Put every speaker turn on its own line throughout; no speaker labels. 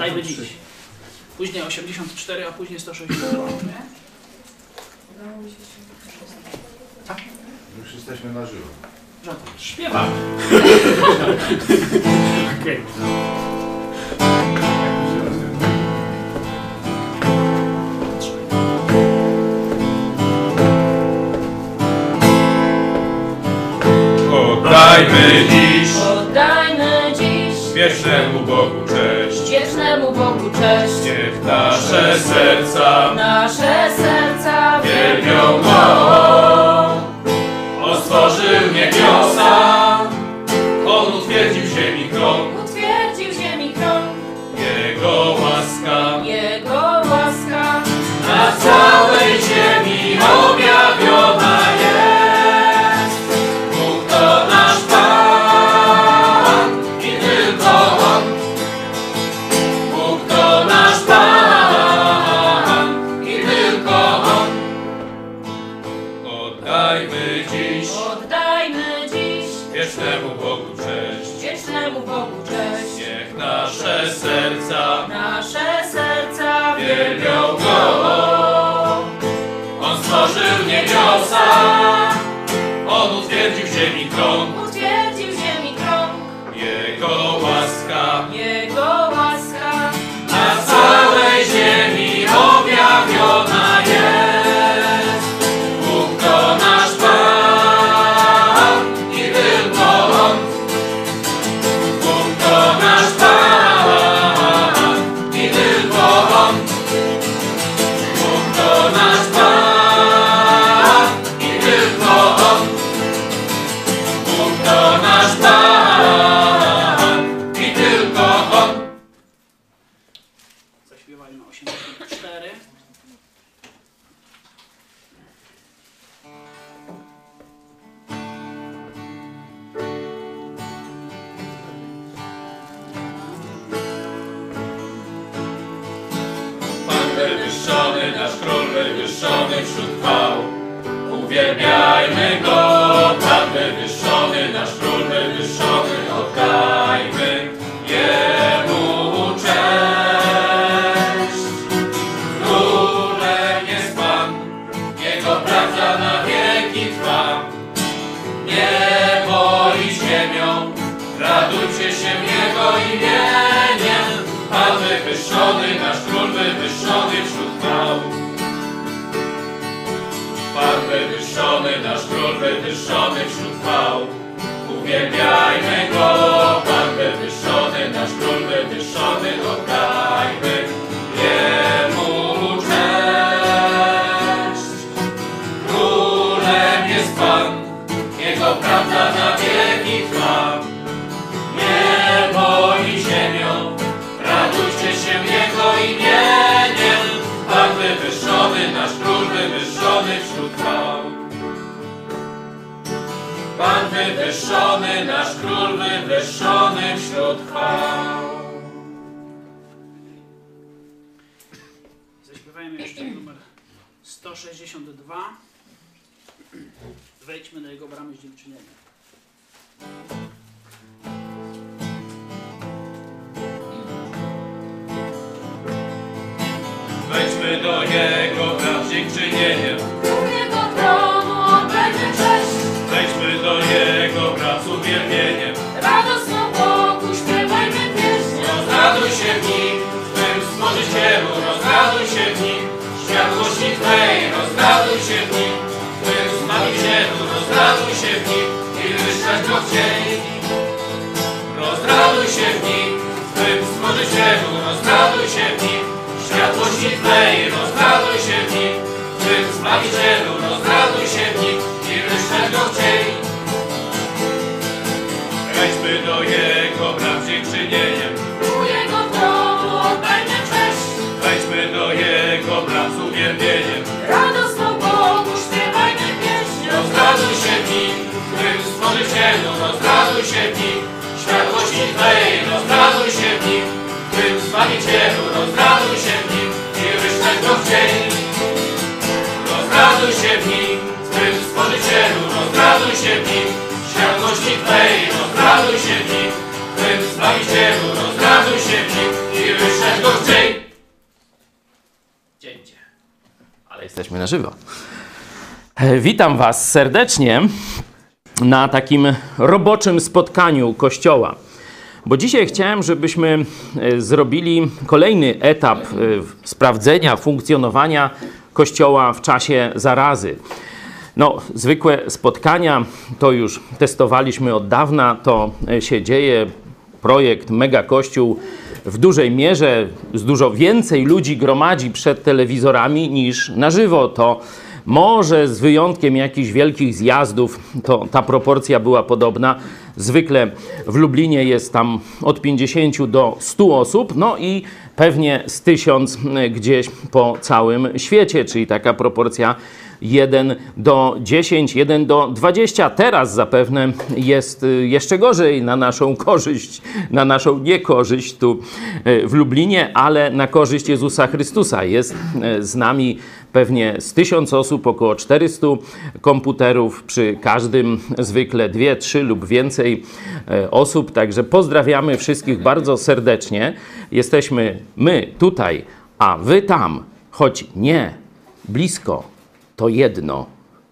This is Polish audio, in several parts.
173 najpierw. Oddajmy dziś. Później 84, a później 162.
Już jesteśmy na żywo.
Żadne. Śpiewamy. Okej.
Oddajmy dziś
Oddajmy dziś
wiecznemu Bogu cześć.
Wiecznemu Bogu cześć.
Niech nasze serca
Nasze serca
wielbią Go. Wywyższony wśród chwał. Uwielbiajmy Go, Pan wywyższony, nasz król wywyższony,
162. Wejdźmy na jego bramy z dziękczynieniem.
Wejdźmy do Jego praw dziękczynieniem.
U Jego tronu oddajmy cześć.
Wejdźmy do Jego praw z uwielbieniem.
Radosno Bogu śpiewajmy pieśń.
Rozraduj się w nim, Twym Stworzycielu, rozraduj się w nim. Światłości Twej, rozraduj się w nim. Twym Zbawicielu, rozraduj się w nim. I wyszczać Go chcieli. Rozraduj się w nim, Twym Stworzycielu, rozraduj się w nim. Światłości Twej, rozraduj się w nim. Twym Zbawicielu, rozraduj się w nim. I wyszczać Go chcieli. Wejdźmy do Jego praw dziękczynieniem.
U Jego tronu oddajmy cześć.
Wejdźmy do Jego praw z uwielbieniem.
Synu,
rozraduj się w nim, światłości Twojej, rozraduj się w nim, Twym Zbawicielu, rozraduj się w nim i wyśleć go w dzień. Rozraduj się w nim, Twym Stworzycielu, rozraduj się w nim, światłości Twojej, rozraduj się w nim, Twym Zbawicielu, rozraduj się w nim i wyśleć go w dzień. Dzięcie.
Ale jesteśmy na żywo. E, witam Was serdecznie na takim roboczym spotkaniu Kościoła. Bo dzisiaj chciałem, żebyśmy e, zrobili kolejny etap e, sprawdzenia funkcjonowania Kościoła w czasie zarazy. No, zwykłe spotkania to już testowaliśmy od dawna, to się dzieje. Projekt Mega Kościół w dużej mierze z dużo więcej ludzi gromadzi przed telewizorami niż na żywo. To może z wyjątkiem jakichś wielkich zjazdów, to ta proporcja była podobna. Zwykle w Lublinie jest tam od 50 do 100 osób, no i pewnie z 1000 gdzieś po całym świecie, czyli taka proporcja 1 do 10, 1 do 20. Teraz zapewne jest y, jeszcze gorzej na naszą korzyść, na naszą niekorzyść tu y, w Lublinie, ale na korzyść Jezusa Chrystusa. Jest z nami pewnie z 1000 osób, około 400 komputerów, przy każdym zwykle 2, 3 lub więcej osób. Także pozdrawiamy wszystkich bardzo serdecznie. Jesteśmy my tutaj, a wy tam, choć nie blisko to jedno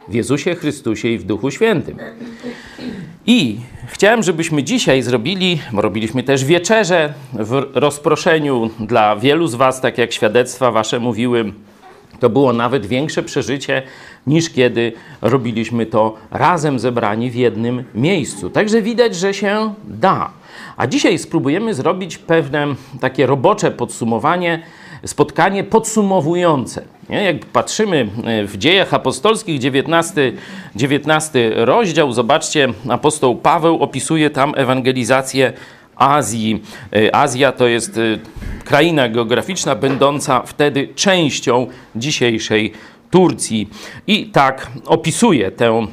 w Jezusie Chrystusie i w Duchu Świętym. I chciałem, żebyśmy dzisiaj zrobili, bo robiliśmy też wieczerze w rozproszeniu dla wielu z Was, tak jak świadectwa Wasze mówiły. To było nawet większe przeżycie niż kiedy robiliśmy to razem zebrani w jednym miejscu. Także widać, że się da. A dzisiaj spróbujemy zrobić pewne takie robocze podsumowanie spotkanie podsumowujące. Nie? Jak patrzymy e, w dziejach apostolskich, 19, 19 rozdział, zobaczcie, apostoł Paweł opisuje tam ewangelizację Azji. E, Azja to jest e, kraina geograficzna będąca wtedy częścią dzisiejszej Turcji. I tak opisuje tę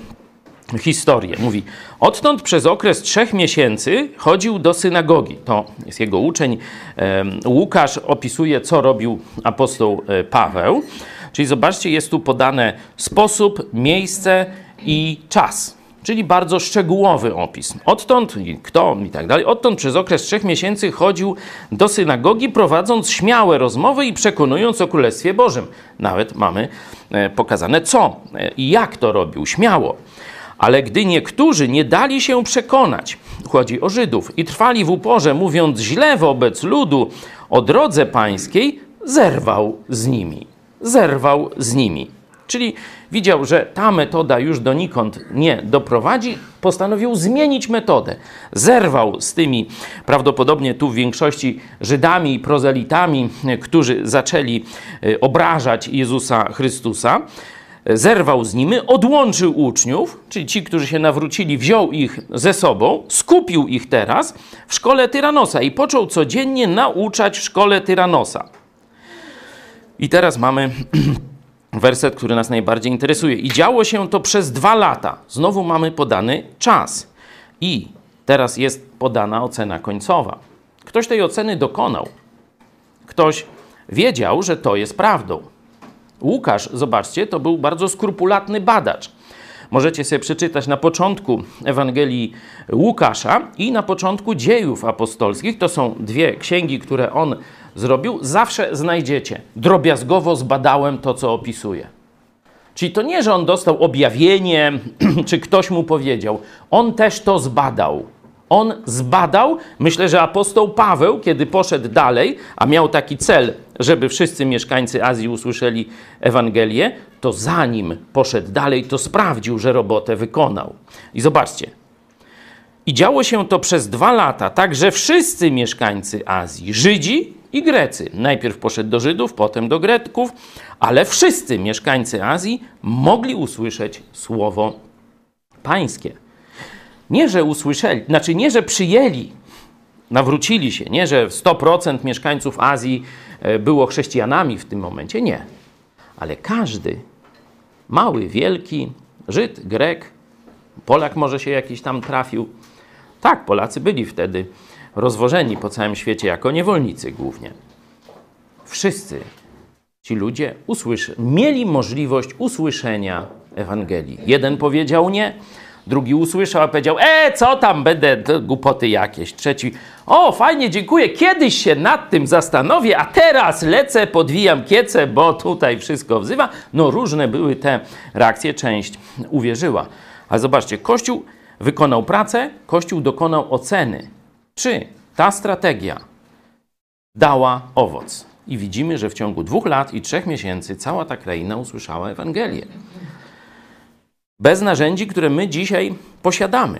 historię. Mówi, odtąd przez okres trzech miesięcy chodził do synagogi. To jest jego uczeń. Łukasz opisuje, co robił apostoł e, Paweł. Czyli zobaczcie, jest tu podane sposób, miejsce i czas. Czyli bardzo szczegółowy opis. Odtąd, kto i tak dalej, odtąd przez okres trzech miesięcy chodził do synagogi, prowadząc śmiałe rozmowy i przekonując o Królestwie Bożym. Nawet mamy e, pokazane co e, i jak to robił, śmiało. Ale gdy niektórzy nie dali się przekonać, chodzi o Żydów, i trwali w uporze, mówiąc źle wobec ludu o drodze pańskiej, zerwał z nimi. Zerwał z nimi. Czyli widział, że ta metoda już donikąd nie doprowadzi, postanowił zmienić metodę. Zerwał z tymi prawdopodobnie tu w większości Żydami i prozelitami, którzy zaczęli e, obrażać Jezusa Chrystusa zerwał z nimi, odłączył uczniów, czyli ci, którzy się nawrócili, wziął ich ze sobą, skupił ich teraz w szkole Tyranosa i począł codziennie nauczać w szkole Tyranosa. I teraz mamy werset, który nas najbardziej interesuje. I działo się to przez dwa lata. Znowu mamy podany czas. I teraz jest podana ocena końcowa. Ktoś tej oceny dokonał. Ktoś wiedział, że to jest prawdą. Łukasz, zobaczcie, to był bardzo skrupulatny badacz. Możecie sobie przeczytać na początku Ewangelii Łukasza i na początku dziejów apostolskich. To są dwie księgi, które on zrobił. Zawsze znajdziecie. Drobiazgowo zbadałem to, co opisuje. Czyli to nie, że on dostał objawienie, czy ktoś mu powiedział. On też to zbadał. On zbadał, myślę, że apostoł Paweł, kiedy poszedł dalej, a miał taki cel, żeby wszyscy mieszkańcy Azji usłyszeli Ewangelię, to zanim poszedł dalej, to sprawdził, że robotę wykonał. I zobaczcie. I działo się to przez dwa lata, tak że wszyscy mieszkańcy Azji, Żydzi i Grecy, najpierw poszedł do Żydów, potem do Greków, ale wszyscy mieszkańcy Azji mogli usłyszeć słowo pańskie. Nie, że usłyszeli, znaczy nie, że przyjęli, nawrócili się, nie, że 100% mieszkańców Azji e, było chrześcijanami w tym momencie, nie. Ale każdy, mały, wielki, Żyd, Grek, Polak może się jakiś tam trafił. Tak, Polacy byli wtedy rozwożeni po całym świecie jako niewolnicy głównie. Wszyscy ci ludzie usłyszy, mieli możliwość usłyszenia Ewangelii. Jeden powiedział nie, Drugi usłyszał, a powiedział, e, co tam, będę, głupoty jakieś. Trzeci, o, fajnie, dziękuję, kiedyś się nad tym zastanowię, a teraz lecę, podwijam kiece, bo tutaj wszystko wzywa. No różne były te reakcje, część uwierzyła. Ale zobaczcie, Kościół wykonał pracę, Kościół dokonał oceny, czy ta strategia dała owoc. I widzimy, że w ciągu dwóch lat i trzech miesięcy cała ta kraina usłyszała Ewangelię. Bez narzędzi, które my dzisiaj posiadamy.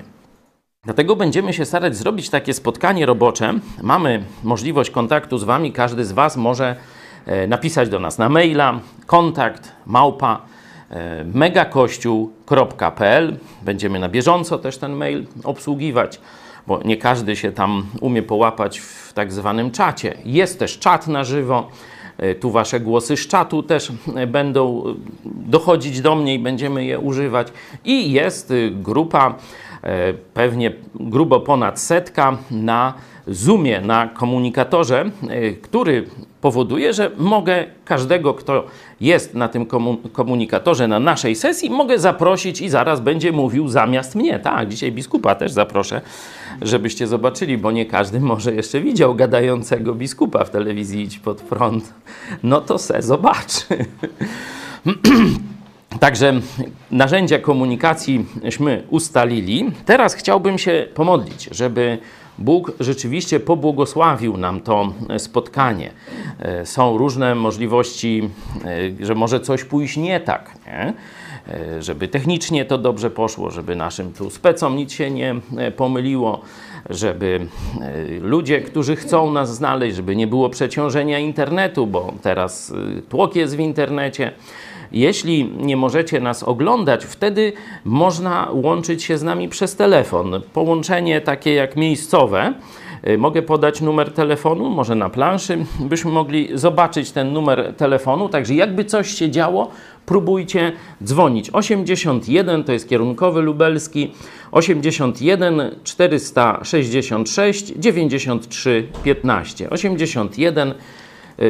Dlatego będziemy się starać zrobić takie spotkanie robocze. Mamy możliwość kontaktu z Wami. Każdy z Was może e, napisać do nas na maila kontakt małpa e, megakościół.pl. Będziemy na bieżąco też ten mail obsługiwać, bo nie każdy się tam umie połapać w tak zwanym czacie. Jest też czat na żywo. E, Tu wasze głosy z czatu też e, będą e, dochodzić do mnie i będziemy je używać. I jest grupa, pewnie grubo ponad setka na Zoomie, na komunikatorze, e, który powoduje, że mogę każdego, kto jest na tym komu- komunikatorze, na naszej sesji, mogę zaprosić i zaraz będzie mówił zamiast mnie. Tak, dzisiaj biskupa też zaproszę, żebyście zobaczyli, bo nie każdy może jeszcze widział gadającego biskupa w telewizji Idź Pod Prąd. No to se zobaczy. Także narzędzia komunikacji,śmy ustalili. Teraz chciałbym się pomodlić, żeby Bóg rzeczywiście pobłogosławił nam to spotkanie. E, Są różne możliwości, e, że może coś pójść nie tak, nie? E, żeby technicznie to dobrze poszło, żeby naszym tu specom nic się nie e, pomyliło, żeby e, ludzie, którzy chcą nas znaleźć, żeby nie było przeciążenia internetu, bo teraz e, tłok jest w internecie. Jeśli nie możecie nas oglądać, wtedy można łączyć się z nami przez telefon. Połączenie takie jak miejscowe. Y, Mogę podać numer telefonu, może na planszy, byśmy mogli zobaczyć ten numer telefonu. Także jakby coś się działo, próbujcie dzwonić. 81 to jest kierunkowy lubelski, 81 466 93 15. 81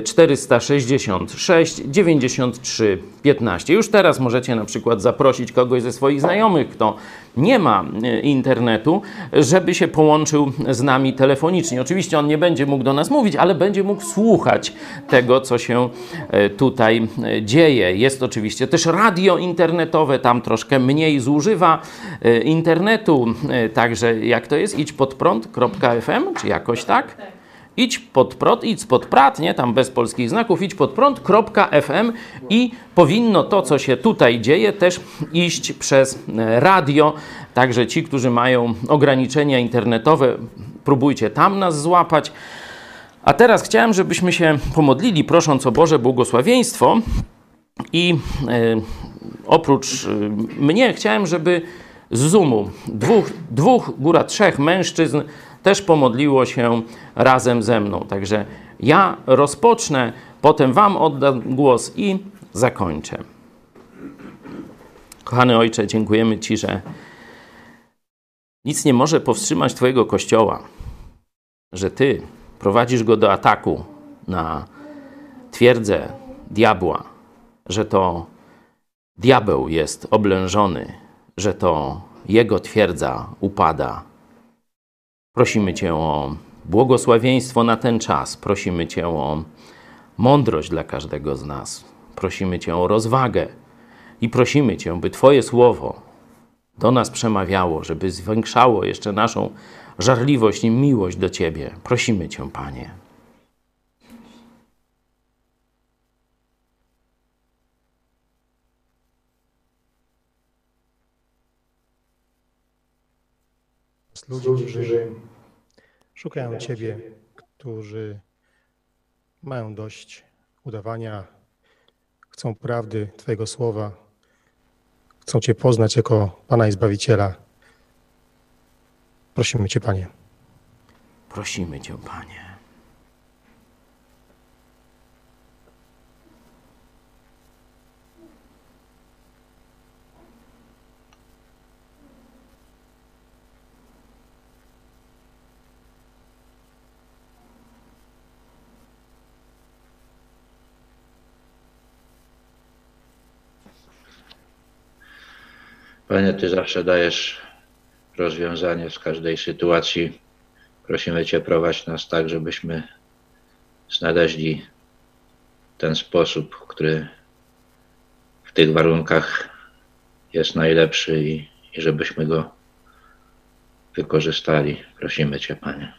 466 93 15. Już teraz możecie na przykład zaprosić kogoś ze swoich znajomych, kto nie ma e, internetu, żeby się połączył z nami telefonicznie. Oczywiście on nie będzie mógł do nas mówić, ale będzie mógł słuchać tego, co się e, tutaj e, dzieje. Jest oczywiście też radio internetowe, tam troszkę mniej zużywa internetu, także jak to jest? idź pod prąd.fm, czy jakoś tak? Idź pod prąd, idź pod prat, nie? Tam bez polskich znaków, idź pod prąd.fm i powinno to, co się tutaj dzieje, też iść przez e, radio. Także ci, którzy mają ograniczenia internetowe, próbujcie tam nas złapać. A teraz chciałem, żebyśmy się pomodlili, prosząc o Boże błogosławieństwo. I e, oprócz e, mnie chciałem, żeby z Zoomu dwóch, dwóch, góra trzech mężczyzn też pomodliło się razem ze mną. Także ja rozpocznę, potem Wam oddam głos i zakończę. Kochany Ojcze, dziękujemy Ci, że nic nie może powstrzymać Twojego kościoła, że Ty prowadzisz go do ataku na twierdzę diabła, że to diabeł jest oblężony, że to jego twierdza upada. Prosimy Cię o błogosławieństwo na ten czas. Prosimy Cię o mądrość dla każdego z nas. Prosimy Cię o rozwagę i prosimy Cię, by Twoje słowo do nas przemawiało, żeby zwiększało jeszcze naszą żarliwość i miłość do Ciebie. Prosimy Cię, Panie.
Szukają Ciebie, którzy mają dość udawania, chcą prawdy Twojego słowa, chcą Cię poznać jako Pana i Zbawiciela. Prosimy Cię, Panie.
Prosimy Cię, Panie.
Panie, Ty zawsze dajesz rozwiązanie z każdej sytuacji. Prosimy Cię, prowadź nas tak, żebyśmy znaleźli ten sposób, który w tych warunkach jest najlepszy i, i żebyśmy go wykorzystali. Prosimy Cię, Panie.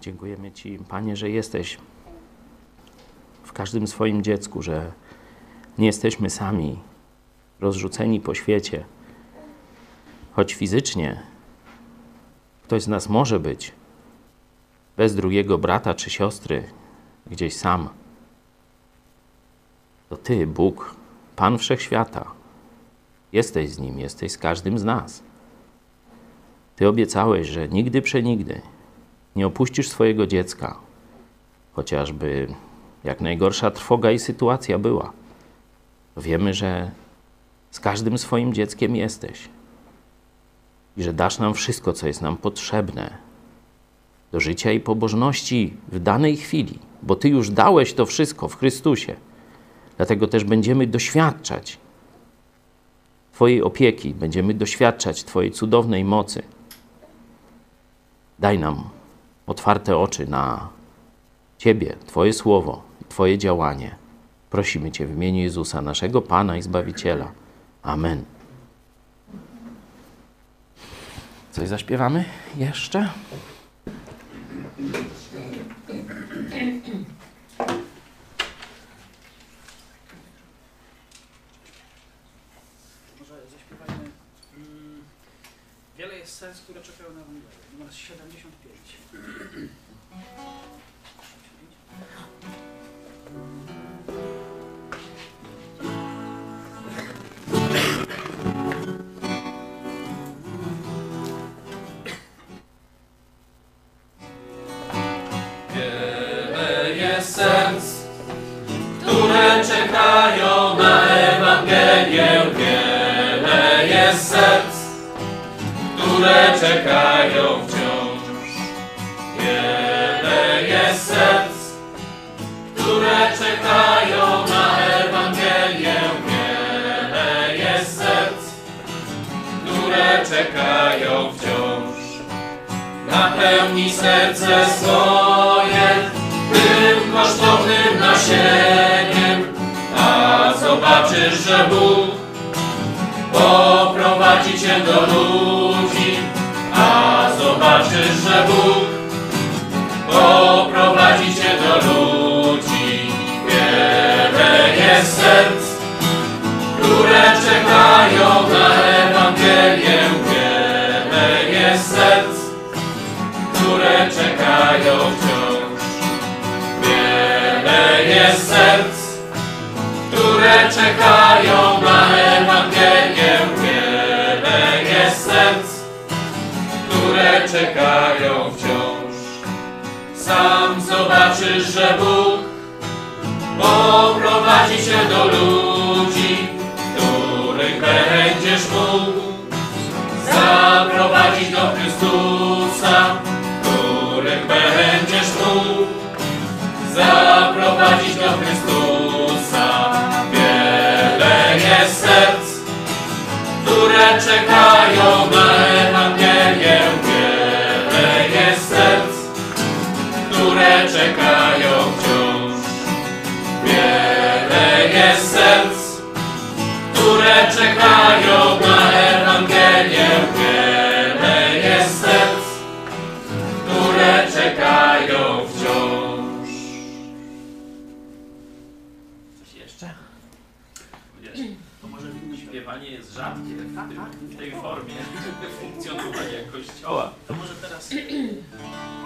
Dziękujemy Ci, Panie, że jesteś w każdym swoim dziecku, że nie jesteśmy sami, rozrzuceni po świecie. Choć fizycznie ktoś z nas może być bez drugiego brata czy siostry, gdzieś sam. To Ty, Bóg, Pan Wszechświata, jesteś z Nim, jesteś z każdym z nas. Ty obiecałeś, że nigdy przenigdy nie opuścisz swojego dziecka, chociażby jak najgorsza trwoga i sytuacja była. Wiemy, że z każdym swoim dzieckiem jesteś i że dasz nam wszystko, co jest nam potrzebne do życia i pobożności w danej chwili, bo Ty już dałeś to wszystko w Chrystusie. Dlatego też będziemy doświadczać Twojej opieki, będziemy doświadczać Twojej cudownej mocy. Daj nam otwarte oczy na Ciebie, Twoje słowo, Twoje działanie. Prosimy Cię w imieniu Jezusa, naszego Pana i Zbawiciela. Amen. Coś zaśpiewamy jeszcze?
Ewangelię.
Wiele jest serc, które czekają wciąż. Wiele jest serc, które czekają na Ewangelię. Wiele jest serc, które czekają wciąż. Napełni serce swoje tym kosztownym nasieniem, zobaczysz, że Bóg poprowadzi cię do ludzi, a zobaczysz, że Bóg czekają na Ewangelię. Wiele jest serc, które czekają wciąż. Sam zobaczysz, że Bóg poprowadzi cię do ludzi, których będziesz mógł zaprowadzić do Chrystusa, których będziesz mógł zaprowadzić do Chrystusa. Czekają na Ewangelię. Wiele jest serc, które czekają wciąż. Wiele jest serc, które czekają na
formie funkcjonowania Kościoła.
To może teraz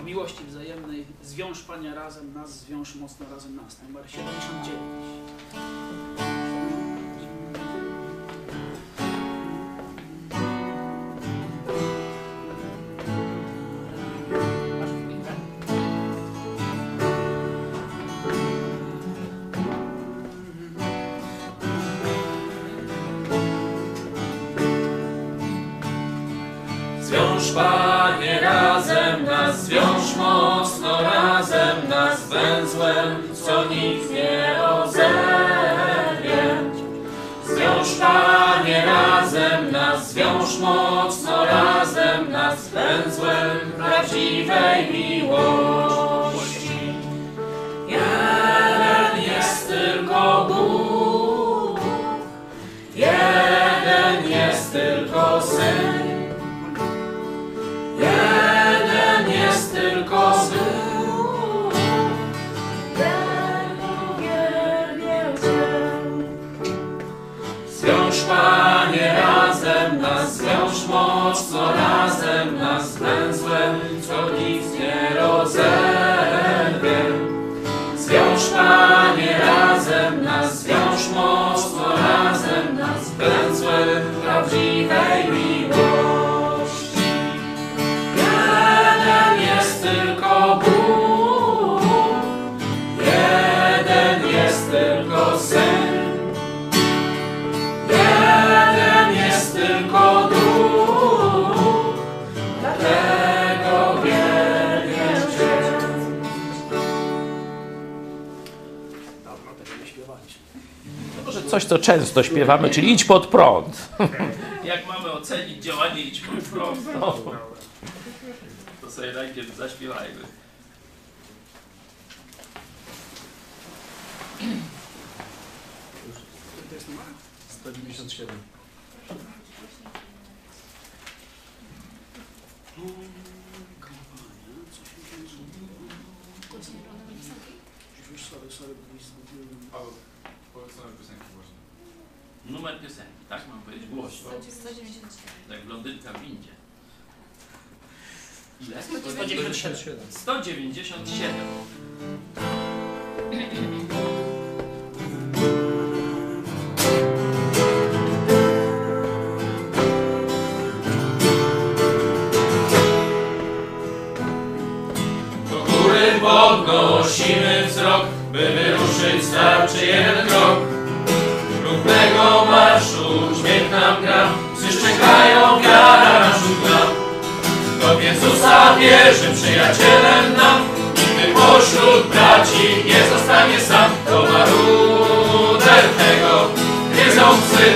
w miłości wzajemnej zwiąż Panie razem nas, zwiąż mocno razem nas. Numer 79.
Panie razem nas, zwiąż mocno razem nas węzłem, co nic nie rozerwie. Zwiąż Panie razem nas, zwiąż mocno razem nas węzłem prawdziwej miłości. Mocno razem nas węzłem, co nic nie rozerwie.
Coś, co często śpiewamy, czyli idź pod prąd. Jak mamy ocenić działanie idź pod prąd, no. to sobie najpierw zaśpiewajmy.
To jest numer?
197.
Kampania, coś mi się zgubiło. Już sorry, sorry, bo mi zgubiłem.
Polecamy piosenki właśnie.
Numer piosenki, tak? Mam powiedzieć głośno.
194.
Jak blondynka w windzie. Ile?
197.
197.
Do góry podnosimy wzrok, by wyruszyć starczy jeden krok. Równego marszu dźwięk nam gra, psy szczekają, wiara nas gra. To Jezusa wierzy przyjacielem nam, nigdy pośród braci nie zostanie sam. To maruder tego gryzą psy.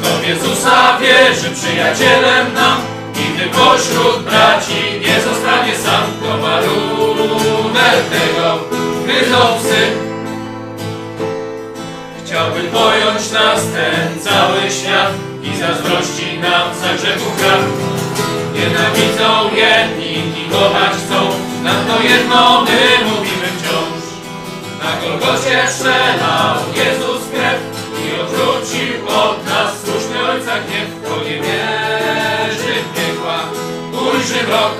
Kto w Jezusa wierzy przyjacielem nam, nigdy pośród braci nie zostanie sam. To maruder tego. Chciałby pojąć nas ten cały świat i zazdrości nam za grzechu krach. Nienawidzą jedni i kochać chcą, na to jedno my mówimy wciąż. Na Golgocie przelał Jezus krew i odwrócił od nas słuszny Ojca gniew. Kto nie wierzy w piekła, ujrzy mrok.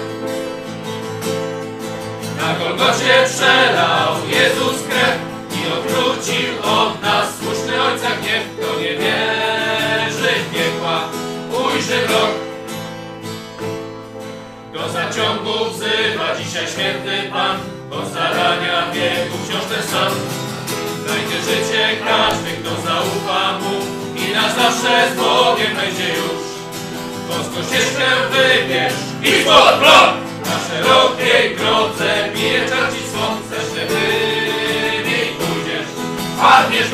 Na Golgocie przelał Jezus krew i odwrócił od nas Ojca gniew. Kto nie wierzy w piekła, ujrzy mrok. Do zaciągu wzywa dzisiaj święty Pan, bo zarania wieku wciąż ten sam. Znajdzie życie każdy, kto zaufa Mu i na zawsze z Bogiem będzie już. Boską ścieżkę wybierz i pod prąd! Na szerokiej drodze bije czarci słońce, ślepymi pójdziesz, padniesz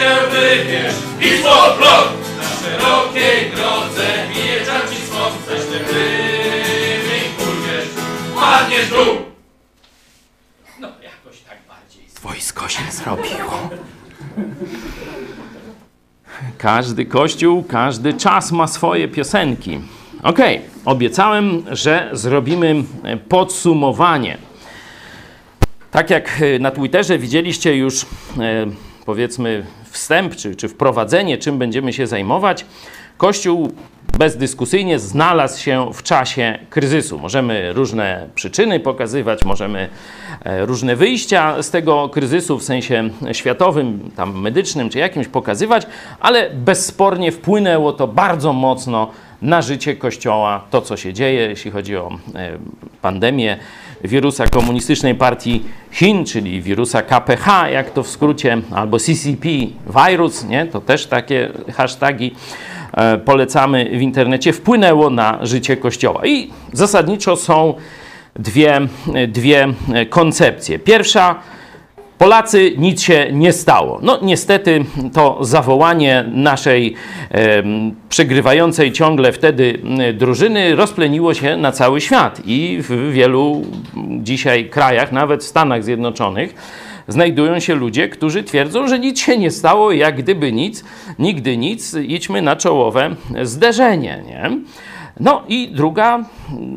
ścieżkę wybierz i! Na szerokiej drodze bije czarci słońce, ślepymi pójdziesz, padniesz w dół.
No, jakoś tak bardziej.
Wojsko się zrobiło.
Każdy kościół, każdy czas ma swoje piosenki. Okej, obiecałem, że zrobimy e, podsumowanie. Tak jak e, na Twitterze widzieliście już, e, powiedzmy, wstęp czy, czy wprowadzenie, czym będziemy się zajmować, Kościół bezdyskusyjnie znalazł się w czasie kryzysu. Możemy różne przyczyny pokazywać, możemy e, różne wyjścia z tego kryzysu w sensie światowym, tam medycznym czy jakimś pokazywać, ale bezspornie wpłynęło to bardzo mocno na życie Kościoła, to co się dzieje, jeśli chodzi o e, pandemię wirusa komunistycznej partii Chin, czyli wirusa KPH, jak to w skrócie, albo CCP virus, nie? to też takie hasztagi e, polecamy w internecie, wpłynęło na życie Kościoła. I zasadniczo są dwie, dwie koncepcje. Pierwsza, Polacy nic się nie stało. No niestety to zawołanie naszej e, przegrywającej ciągle wtedy drużyny rozpleniło się na cały świat i w wielu dzisiaj krajach, nawet w Stanach Zjednoczonych, znajdują się ludzie, którzy twierdzą, że nic się nie stało, jak gdyby nic, nigdy nic, idźmy na czołowe zderzenie. Nie? No i druga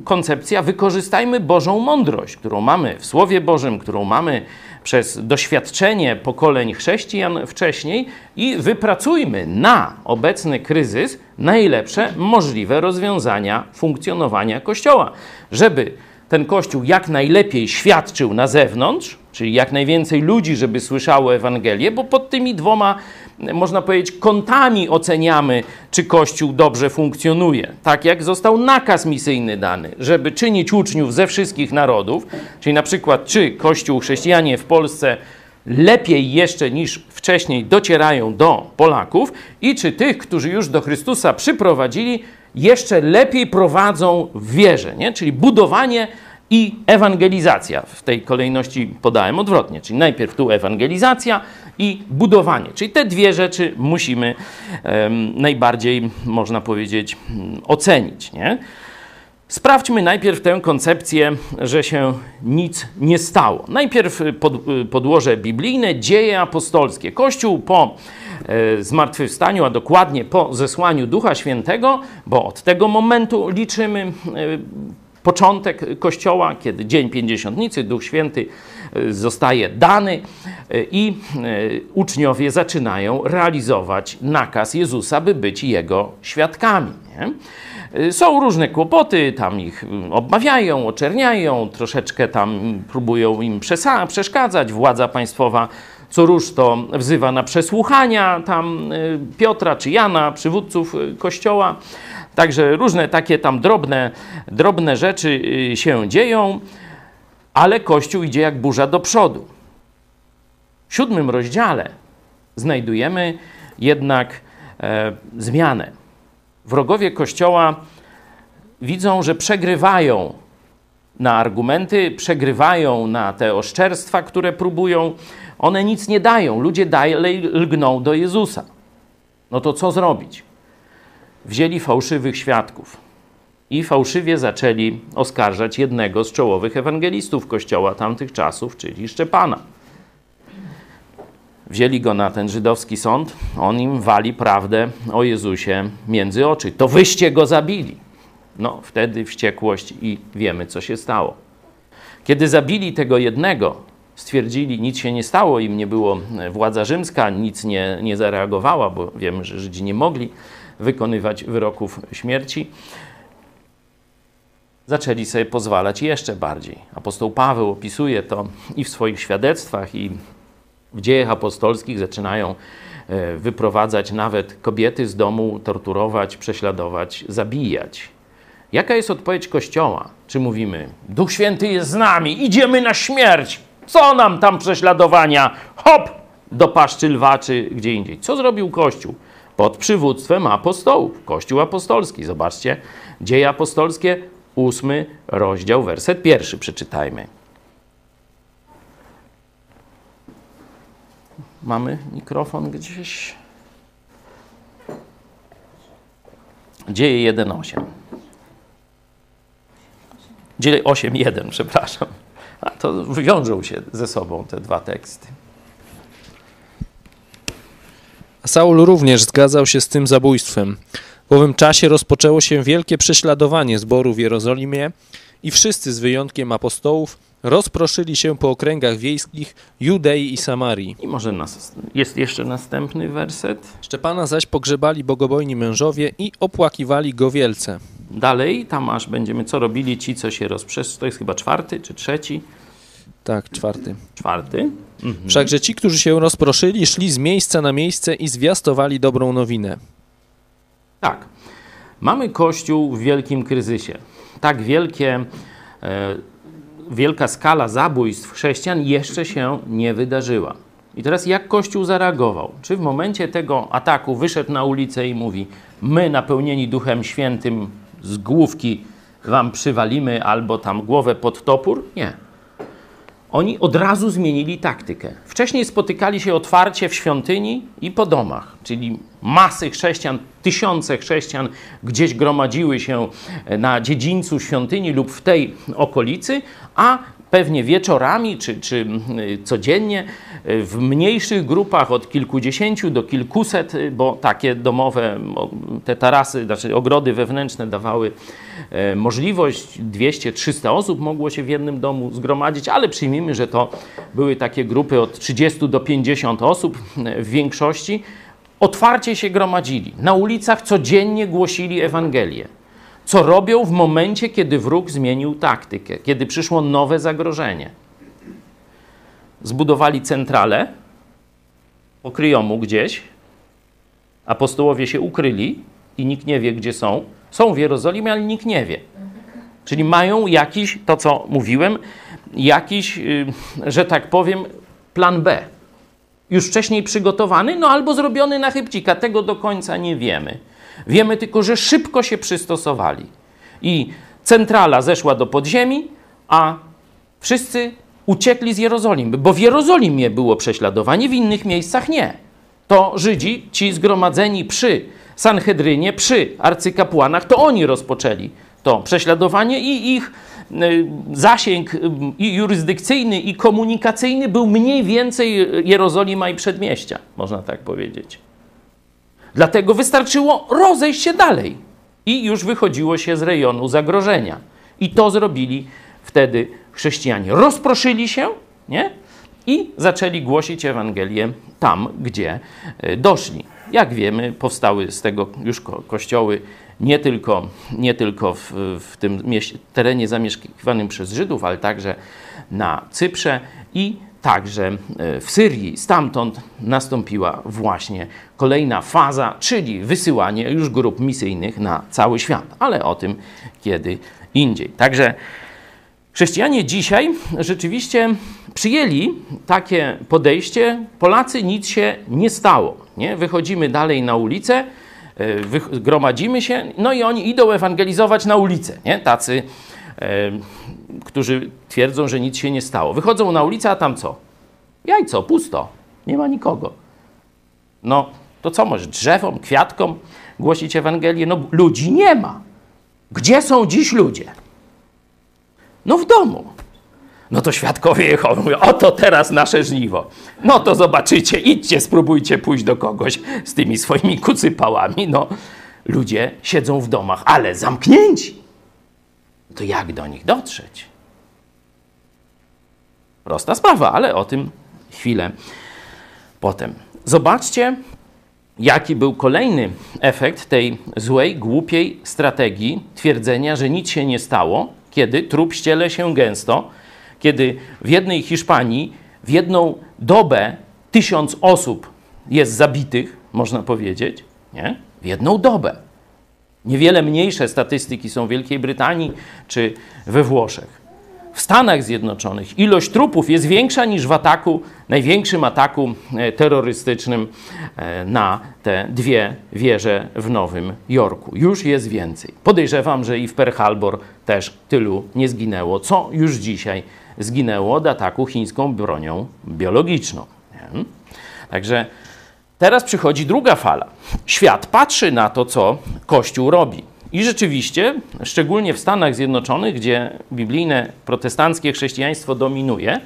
koncepcja, wykorzystajmy Bożą mądrość, którą mamy w Słowie Bożym, którą mamy przez doświadczenie pokoleń chrześcijan wcześniej i wypracujmy na obecny kryzys najlepsze możliwe rozwiązania funkcjonowania Kościoła, żeby ten Kościół jak najlepiej świadczył na zewnątrz, czyli jak najwięcej ludzi, żeby słyszało Ewangelię, bo pod tymi dwoma, można powiedzieć, kątami oceniamy, czy Kościół dobrze funkcjonuje. Tak jak został nakaz misyjny dany, żeby czynić uczniów ze wszystkich narodów, czyli na przykład, czy Kościół, chrześcijanie w Polsce lepiej jeszcze niż wcześniej docierają do Polaków i czy tych, którzy już do Chrystusa przyprowadzili, jeszcze lepiej prowadzą w wierze, nie? czyli budowanie i ewangelizacja. W tej kolejności podałem odwrotnie, czyli najpierw tu ewangelizacja i budowanie. Czyli te dwie rzeczy musimy um, najbardziej, można powiedzieć, um, ocenić. Nie? Sprawdźmy najpierw tę koncepcję, że się nic nie stało. Najpierw pod, podłoże biblijne, dzieje apostolskie. Kościół po e, zmartwychwstaniu, a dokładnie po zesłaniu Ducha Świętego, bo od tego momentu liczymy e, początek Kościoła, kiedy Dzień Pięćdziesiątnicy, Duch Święty e, zostaje dany e, i e, uczniowie zaczynają realizować nakaz Jezusa, by być Jego świadkami. Nie? Są różne kłopoty, tam ich obmawiają, oczerniają, troszeczkę tam próbują im przeszkadzać. Władza państwowa co róż to wzywa na przesłuchania tam Piotra czy Jana, przywódców kościoła. Także różne takie tam drobne, drobne rzeczy y, się dzieją, ale Kościół idzie jak burza do przodu. W siódmym rozdziale znajdujemy jednak e, zmianę. Wrogowie Kościoła widzą, że przegrywają na argumenty, przegrywają na te oszczerstwa, które próbują. One nic nie dają. Ludzie dalej lgną do Jezusa. No to co zrobić? Wzięli fałszywych świadków i fałszywie zaczęli oskarżać jednego z czołowych ewangelistów kościoła tamtych czasów, czyli Szczepana. Wzięli go na ten żydowski sąd, on im wali prawdę o Jezusie między oczy. To wyście go zabili. No, wtedy wściekłość i wiemy, co się stało. Kiedy zabili tego jednego, stwierdzili, nic się nie stało, im nie było władza rzymska, nic nie, nie zareagowała, bo wiemy, że Żydzi nie mogli wykonywać wyroków śmierci, zaczęli sobie pozwalać jeszcze bardziej. Apostoł Paweł opisuje to i w swoich świadectwach, i w dziejach apostolskich zaczynają e, wyprowadzać nawet kobiety z domu, torturować, prześladować, zabijać. Jaka jest odpowiedź Kościoła? Czy mówimy, Duch Święty jest z nami, idziemy na śmierć, co nam tam prześladowania, hop, do paszczy lwa czy gdzie indziej. Co zrobił Kościół? Pod przywództwem apostołów. Kościół apostolski. Zobaczcie, dzieje apostolskie, ósmy rozdział, werset pierwszy. Przeczytajmy. Mamy mikrofon gdzieś? Dzieje 1.8. Dzieje 8.1, przepraszam. A to wiążą się ze sobą te dwa teksty.
Saul również zgadzał się z tym zabójstwem. W owym czasie rozpoczęło się wielkie prześladowanie zboru w Jerozolimie i wszyscy z wyjątkiem apostołów rozproszyli się po okręgach wiejskich Judei i Samarii.
I może nas, jest jeszcze następny werset.
Szczepana zaś pogrzebali bogobojni mężowie i opłakiwali go wielce.
Dalej, tam aż będziemy, co robili ci, co się rozprzestrzeli. To jest chyba czwarty czy trzeci?
Tak, czwarty.
Czwarty.
Wszakże ci, którzy się rozproszyli, szli z miejsca na miejsce i zwiastowali dobrą nowinę.
Tak. Mamy Kościół w wielkim kryzysie. Tak wielkie, e, wielka skala zabójstw chrześcijan jeszcze się nie wydarzyła. I teraz jak Kościół zareagował? Czy w momencie tego ataku wyszedł na ulicę i mówi: My, napełnieni Duchem Świętym, z główki wam przywalimy albo tam głowę pod topór? Nie. Oni od razu zmienili taktykę. Wcześniej spotykali się otwarcie w świątyni i po domach, czyli masy chrześcijan, tysiące chrześcijan gdzieś gromadziły się na dziedzińcu świątyni lub w tej okolicy, a pewnie wieczorami czy, czy y, codziennie y, w mniejszych grupach od kilkudziesięciu do kilkuset, y, bo takie domowe, te tarasy, znaczy ogrody wewnętrzne dawały e, możliwość, 200-300 osób mogło się w jednym domu zgromadzić, ale przyjmijmy, że to były takie grupy od 30 do 50 osób e, w większości, otwarcie się gromadzili. Na ulicach codziennie głosili Ewangelię co robią w momencie, kiedy wróg zmienił taktykę, kiedy przyszło nowe zagrożenie. Zbudowali centralę po kryjomu gdzieś, apostołowie się ukryli i nikt nie wie, gdzie są. Są w Jerozolimie, ale nikt nie wie. Czyli mają jakiś, to co mówiłem, jakiś, y, że tak powiem, plan B. Już wcześniej przygotowany, no albo zrobiony na chybcika. Tego do końca nie wiemy. Wiemy tylko, że szybko się przystosowali. I centrala zeszła do podziemi, a wszyscy uciekli z Jerozolimy, bo w Jerozolimie było prześladowanie, w innych miejscach nie. To Żydzi, ci zgromadzeni przy Sanhedrynie, przy arcykapłanach, to oni rozpoczęli to prześladowanie i ich y, zasięg y, i jurysdykcyjny i komunikacyjny był mniej więcej Jerozolima i przedmieścia, można tak powiedzieć. Dlatego wystarczyło rozejść się dalej i już wychodziło się z rejonu zagrożenia. I to zrobili wtedy chrześcijanie. Rozproszyli się nie? i zaczęli głosić Ewangelię tam, gdzie e, doszli. Jak wiemy, powstały z tego już ko kościoły nie tylko, nie tylko w, w tym terenie zamieszkiwanym przez Żydów, ale także na Cyprze i także e, w Syrii. Stamtąd nastąpiła właśnie kolejna faza, czyli wysyłanie już grup misyjnych na cały świat, ale o tym kiedy indziej. Także chrześcijanie dzisiaj rzeczywiście przyjęli takie podejście. Polacy nic się nie stało. Nie? Wychodzimy dalej na ulicę, e, gromadzimy się, no i oni idą ewangelizować na ulicę. Nie? Tacy którzy twierdzą, że nic się nie stało. Wychodzą na ulicę, a tam co? Jajco, pusto, nie ma nikogo. No, to co może drzewom, kwiatkom głosić Ewangelię? No, ludzi nie ma. Gdzie są dziś ludzie? No, w domu. No to świadkowie Jehowy mówią, oto teraz nasze żniwo. No to zobaczycie, idźcie, spróbujcie pójść do kogoś z tymi swoimi kucypałami. No, ludzie siedzą w domach, ale zamknięci to jak do nich dotrzeć? Prosta sprawa, ale o tym chwilę potem. Zobaczcie, jaki był kolejny efekt tej złej, głupiej strategii twierdzenia, że nic się nie stało, kiedy trup ściele się gęsto, kiedy w jednej Hiszpanii w jedną dobę tysiąc osób jest zabitych, można powiedzieć, nie? W jedną dobę. Niewiele mniejsze statystyki są w Wielkiej Brytanii czy we Włoszech. W Stanach Zjednoczonych ilość trupów jest większa niż w ataku, największym ataku e, terrorystycznym e, na te dwie wieże w Nowym Jorku. Już jest więcej. Podejrzewam, że i w Pearl Harbor też tylu nie zginęło, co już dzisiaj zginęło od ataku chińską bronią biologiczną. Także Teraz przychodzi druga fala. Świat patrzy na to, co Kościół robi. I rzeczywiście, szczególnie w Stanach Zjednoczonych, gdzie biblijne protestanckie chrześcijaństwo dominuje,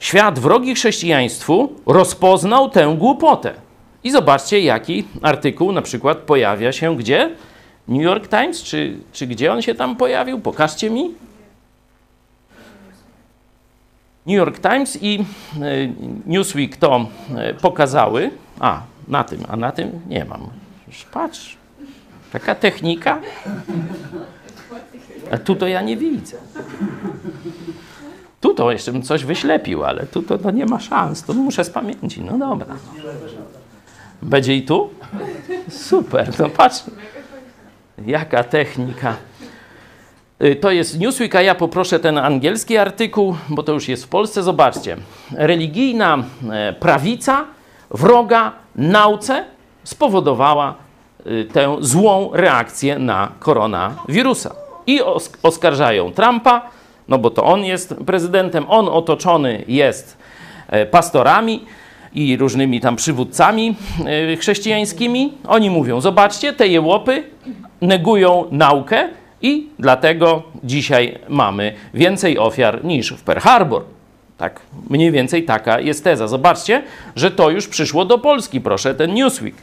świat wrogi chrześcijaństwu rozpoznał tę głupotę. I zobaczcie, jaki artykuł na przykład pojawia się gdzie? New York Times, czy, czy gdzie on się tam pojawił? Pokażcie mi. New York Times i e, Newsweek to e, pokazały. A, na tym, a na tym nie mam. Już Patrz, taka technika. A tu to ja nie widzę. Tu to jeszcze bym coś wyślepił, ale tu to, to nie ma szans. To muszę z pamięci. No dobra. Będzie i tu? Super, no patrz. Jaka technika. Y, To jest Newsweek, a ja poproszę ten angielski artykuł, bo to już jest w Polsce. Zobaczcie. Religijna e, prawica wroga nauce spowodowała y, tę złą reakcję na koronawirusa. I os- oskarżają Trumpa, no bo to on jest prezydentem, on otoczony jest e, pastorami i różnymi tam przywódcami e, chrześcijańskimi. Oni mówią: Zobaczcie, te jełopy negują naukę i dlatego dzisiaj mamy więcej ofiar niż w Pearl Harbor. Tak, mniej więcej taka jest teza. Zobaczcie, że to już przyszło do Polski, proszę, ten Newsweek.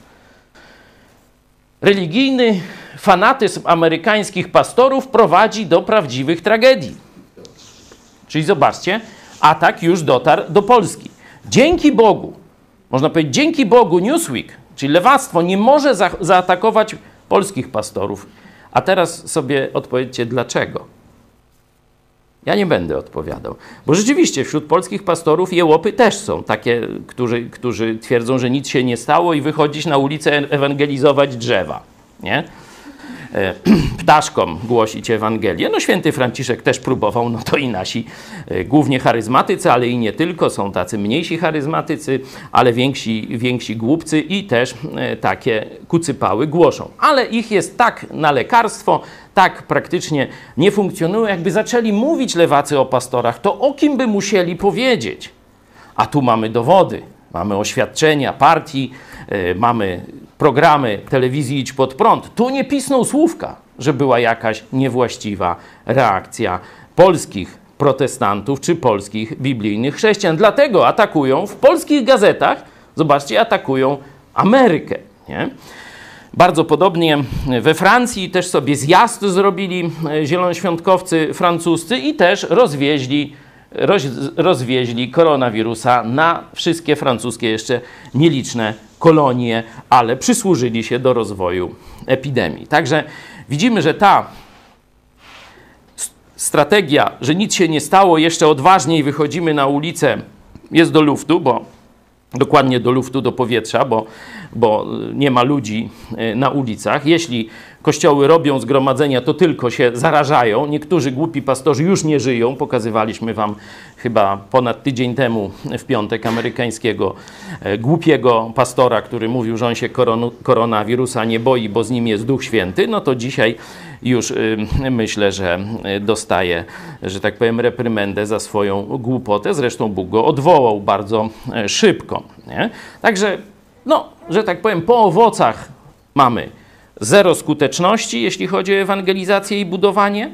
Religijny fanatyzm amerykańskich pastorów prowadzi do prawdziwych tragedii. Czyli zobaczcie, atak już dotarł do Polski. Dzięki Bogu, można powiedzieć, dzięki Bogu Newsweek, czyli lewactwo, nie może za zaatakować polskich pastorów. A teraz sobie odpowiedzcie, dlaczego? Ja nie będę odpowiadał. Bo rzeczywiście wśród polskich pastorów jełopy też są takie, którzy, którzy twierdzą, że nic się nie stało i wychodzić na ulicę ewangelizować drzewa. Nie? E, Ptaszkom głosić Ewangelię. No święty Franciszek też próbował, no to i nasi, e, głównie charyzmatycy, ale i nie tylko, są tacy mniejsi charyzmatycy, ale więksi, więksi głupcy i też e, takie kucypały głoszą. Ale ich jest tak na lekarstwo, tak praktycznie nie funkcjonują. Jakby zaczęli mówić lewacy o pastorach, to o kim by musieli powiedzieć? A tu mamy dowody, mamy oświadczenia partii, yy, mamy programy telewizji Idź Pod Prąd. Tu nie pisnął słówka, że była jakaś niewłaściwa reakcja polskich protestantów czy polskich biblijnych chrześcijan. Dlatego atakują w polskich gazetach, zobaczcie, atakują Amerykę. Nie? Bardzo podobnie we Francji też sobie zjazd zrobili e, zielonoświątkowcy francuscy i też rozwieźli, roz, rozwieźli koronawirusa na wszystkie francuskie jeszcze nieliczne kolonie, ale przysłużyli się do rozwoju epidemii. Także widzimy, że ta strategia, że nic się nie stało, jeszcze odważniej wychodzimy na ulicę, jest do luftu, bo dokładnie do luftu, do powietrza, bo, bo nie ma ludzi e, na ulicach. Jeśli kościoły robią zgromadzenia, to tylko się zarażają. Niektórzy głupi pastorzy już nie żyją. Pokazywaliśmy wam chyba ponad tydzień temu w piątek amerykańskiego głupiego pastora, który mówił, że on się koronawirusa nie boi, bo z nim jest Duch Święty. No to dzisiaj już y, myślę, że y, dostaje, że tak powiem, reprymendę za swoją głupotę. Zresztą Bóg go odwołał bardzo y, szybko. Nie? Także, no, że tak powiem, po owocach mamy zero skuteczności, jeśli chodzi o ewangelizację i budowanie,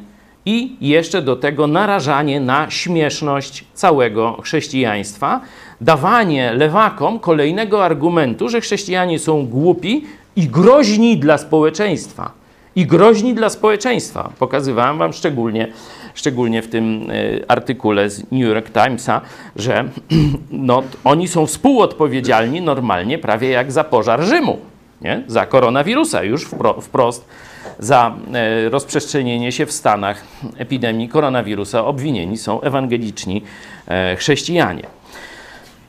i jeszcze do tego narażanie na śmieszność całego chrześcijaństwa, dawanie lewakom kolejnego argumentu, że chrześcijanie są głupi i groźni dla społeczeństwa i groźni dla społeczeństwa. Pokazywałem Wam szczególnie, szczególnie w tym y, artykule z New York Timesa, że no, oni są współodpowiedzialni normalnie prawie jak za pożar Rzymu, nie? za koronawirusa, już wpro, wprost za y, rozprzestrzenienie się w Stanach epidemii koronawirusa obwinieni są ewangeliczni y, chrześcijanie.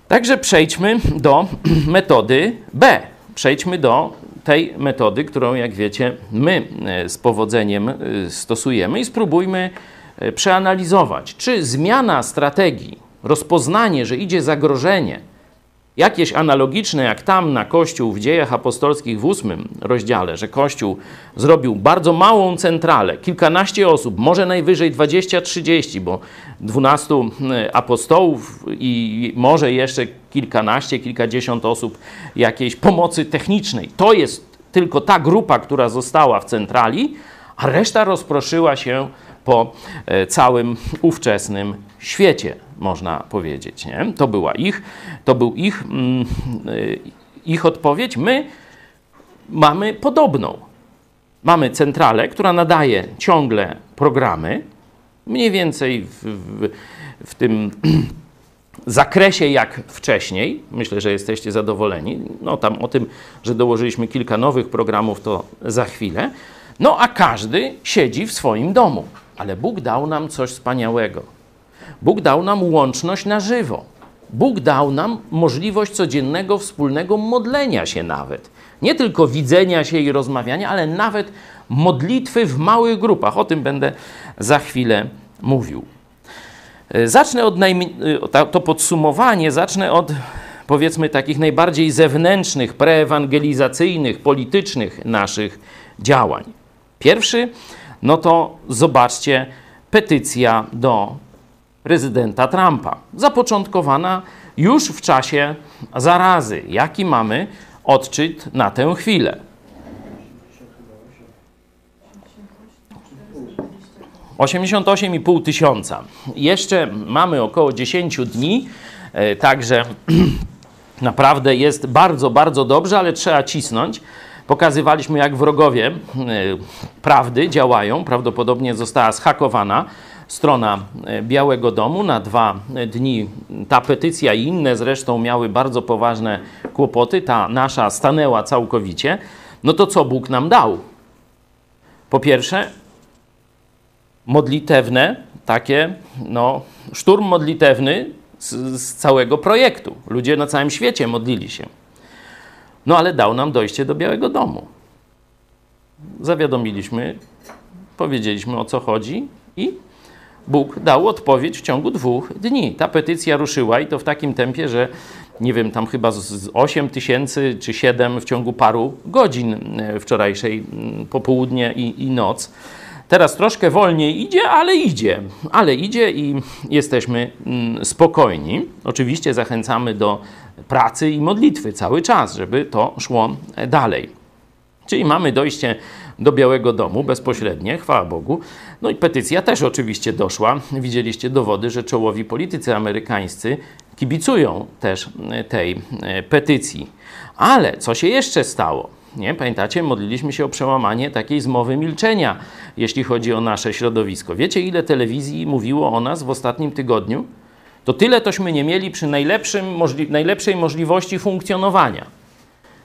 Także przejdźmy do metody B. Przejdźmy do tej metody, którą, jak wiecie, my e, z powodzeniem e, stosujemy i spróbujmy e, przeanalizować, czy zmiana strategii, rozpoznanie, że idzie zagrożenie, jakieś analogiczne jak tam na Kościół w dziejach apostolskich w ósmym rozdziale, że Kościół zrobił bardzo małą centralę, kilkanaście osób, może najwyżej 20-30, bo 12 apostołów i może jeszcze kilkanaście, kilkadziesiąt osób jakiejś pomocy technicznej. To jest tylko ta grupa, która została w centrali, a reszta rozproszyła się po całym ówczesnym świecie, można powiedzieć. Nie? To była ich, to był ich, mm, ich odpowiedź. My mamy podobną. Mamy centralę, która nadaje ciągle programy, mniej więcej w, w, w tym zakresie jak wcześniej. Myślę, że jesteście zadowoleni. No tam o tym, że dołożyliśmy kilka nowych programów, to za chwilę. No a każdy siedzi w swoim domu. Ale Bóg dał nam coś wspaniałego. Bóg dał nam łączność na żywo. Bóg dał nam możliwość codziennego wspólnego modlenia się nawet. Nie tylko widzenia się i rozmawiania, ale nawet modlitwy w małych grupach. O tym będę za chwilę mówił. Zacznę od to podsumowanie, zacznę od powiedzmy takich najbardziej zewnętrznych, preewangelizacyjnych, politycznych naszych działań. Pierwszy, no to zobaczcie, petycja do prezydenta Trumpa, zapoczątkowana już w czasie zarazy. Jaki mamy odczyt na tę chwilę? 88,5 tysiąca. Jeszcze mamy około 10 dni, e, także naprawdę jest bardzo, bardzo dobrze, ale trzeba cisnąć. Pokazywaliśmy, jak wrogowie e, prawdy działają. Prawdopodobnie została zhakowana strona e, Białego Domu na dwa dni. Ta petycja i inne zresztą miały bardzo poważne kłopoty. Ta nasza stanęła całkowicie. No to co Bóg nam dał? Po pierwsze, modlitewne, takie, no, szturm modlitewny z, z, całego projektu. Ludzie na całym świecie modlili się. No ale dał nam dojście do Białego Domu. Zawiadomiliśmy, powiedzieliśmy o co chodzi i Bóg dał odpowiedź w ciągu dwóch dni. Ta petycja ruszyła i to w takim tempie, że nie wiem, tam chyba z 8 tysięcy czy 7 w ciągu paru godzin e, wczorajszej popołudnie i, i noc. Teraz troszkę wolniej idzie, ale idzie, ale idzie i jesteśmy mm, spokojni. Oczywiście zachęcamy do pracy i modlitwy cały czas, żeby to szło dalej. Czyli mamy dojście do Białego Domu bezpośrednie, chwała Bogu. No i petycja też oczywiście doszła. Widzieliście dowody, że czołowi politycy amerykańscy kibicują też tej e, petycji. Ale co się jeszcze stało? Nie? Pamiętacie, modliliśmy się o przełamanie takiej zmowy milczenia, jeśli chodzi o nasze środowisko. Wiecie, ile telewizji mówiło o nas w ostatnim tygodniu? To tyle tośmy nie mieli przy najlepszym, możli najlepszej możliwości funkcjonowania.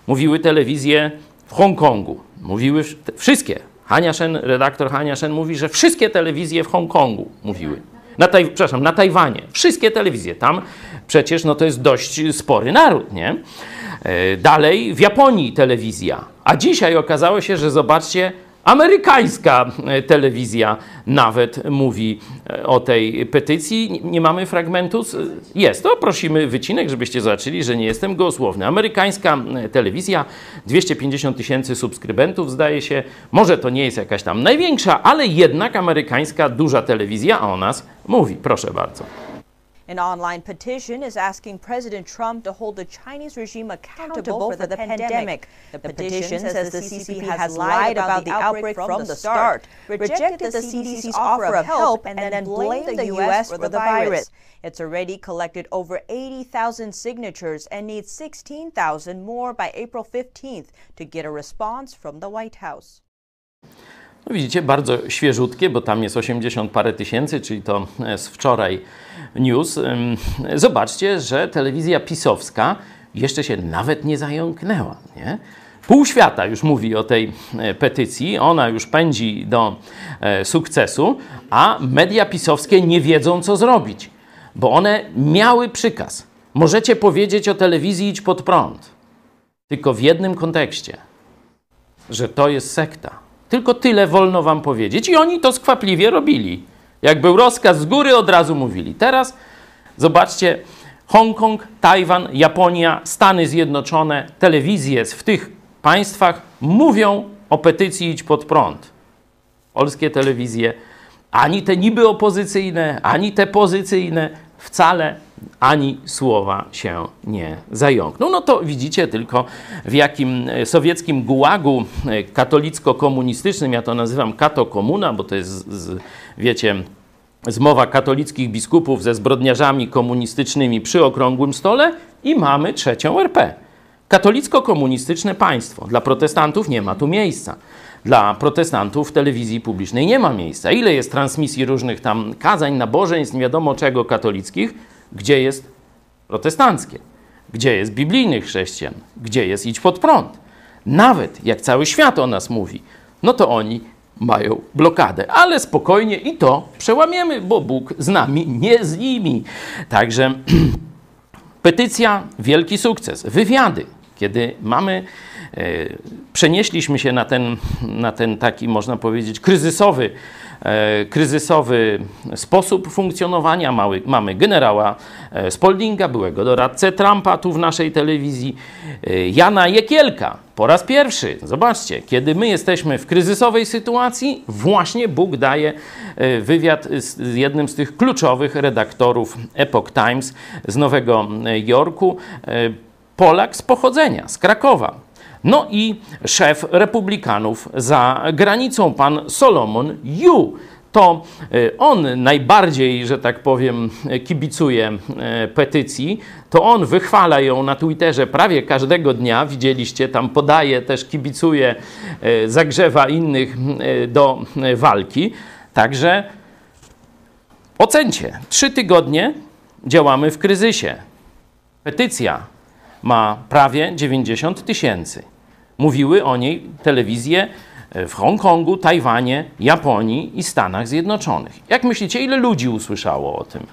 Mówiły telewizje w Hongkongu, mówiły wszystkie. Hania Shen, redaktor Hania Shen mówi, że wszystkie telewizje w Hongkongu mówiły. Na taj, przepraszam, na Tajwanie. Wszystkie telewizje. Tam przecież no, to jest dość spory naród, nie? E, dalej w Japonii telewizja. A dzisiaj okazało się, że zobaczcie, amerykańska e, telewizja nawet mówi e, o tej petycji. Nie mamy fragmentu? Jest. To prosimy wycinek, żebyście zobaczyli, że nie jestem gołosłowny. Amerykańska telewizja, 250 tysięcy subskrybentów zdaje się. Może to nie jest jakaś tam największa, ale jednak amerykańska duża telewizja o nas mówi. Proszę bardzo.
An online petition is asking President Trump to hold the Chinese regime accountable for the pandemic. The petition says the CCP has lied about the outbreak from the start, rejected the CDC's offer of help, and then blamed the U.S. for the virus. It's already collected over 80,000 signatures and needs 16,000 more by April 15th to get a response from the White House.
No widzicie, bardzo świeżutkie, bo tam jest 80 parę tysięcy, czyli to z wczoraj news. Zobaczcie, że telewizja pisowska jeszcze się nawet nie zająknęła. Nie? Pół świata już mówi o tej e, petycji, ona już pędzi do e, sukcesu, a media pisowskie nie wiedzą, co zrobić, bo one miały przykaz. Możecie powiedzieć o telewizji idź pod prąd, tylko w jednym kontekście, że to jest sekta tylko tyle wolno wam powiedzieć. I oni to skwapliwie robili. Jak był rozkaz z góry, od razu mówili. Teraz zobaczcie, Hongkong, Tajwan, Japonia, Stany Zjednoczone, telewizje w tych państwach mówią o petycji idź pod prąd. Polskie telewizje, ani te niby opozycyjne, ani te pozycyjne, wcale ani słowa się nie zająkną. No to widzicie tylko w jakim e, sowieckim gułagu e, katolicko-komunistycznym, ja to nazywam kato-komuna, bo to jest, z, wiecie, zmowa katolickich biskupów ze zbrodniarzami komunistycznymi przy okrągłym stole i mamy trzecią RP. Katolicko-komunistyczne państwo. Dla protestantów nie ma tu miejsca. Dla protestantów w telewizji publicznej nie ma miejsca. Ile jest transmisji różnych tam kazań, nabożeństw, nie wiadomo czego katolickich, gdzie jest protestanckie. Gdzie jest biblijnych chrześcijan? Gdzie jest idź pod prąd? Nawet jak cały świat o nas mówi, no to oni mają blokadę. Ale spokojnie i to przełamiemy, bo Bóg z nami, nie z nimi. Także petycja, wielki sukces. Wywiady, kiedy mamy e, przenieśliśmy się na ten, na ten taki, można powiedzieć, kryzysowy, kryzysowy sposób funkcjonowania. Mały, mamy generała e, Spaldinga, byłego doradcę Trumpa tu w naszej telewizji, e, Jana Jekielka. Po raz pierwszy, zobaczcie, kiedy my jesteśmy w kryzysowej sytuacji, właśnie Bóg daje e, wywiad z jednym z tych kluczowych redaktorów Epoch Times z Nowego Jorku, e, Polak z pochodzenia, z Krakowa. No i szef republikanów za granicą, pan Solomon Yu. To e, on najbardziej, że tak powiem, kibicuje e, petycji. To on wychwala ją na Twitterze prawie każdego dnia. Widzieliście, tam podaje, też kibicuje, e, zagrzewa innych do walki. Także ocencie. Trzy tygodnie działamy w kryzysie. Petycja ma prawie 90 tysięcy. Mówiły o niej telewizje w Hongkongu, Tajwanie, Japonii i Stanach Zjednoczonych. Jak myślicie, ile ludzi usłyszało o tym?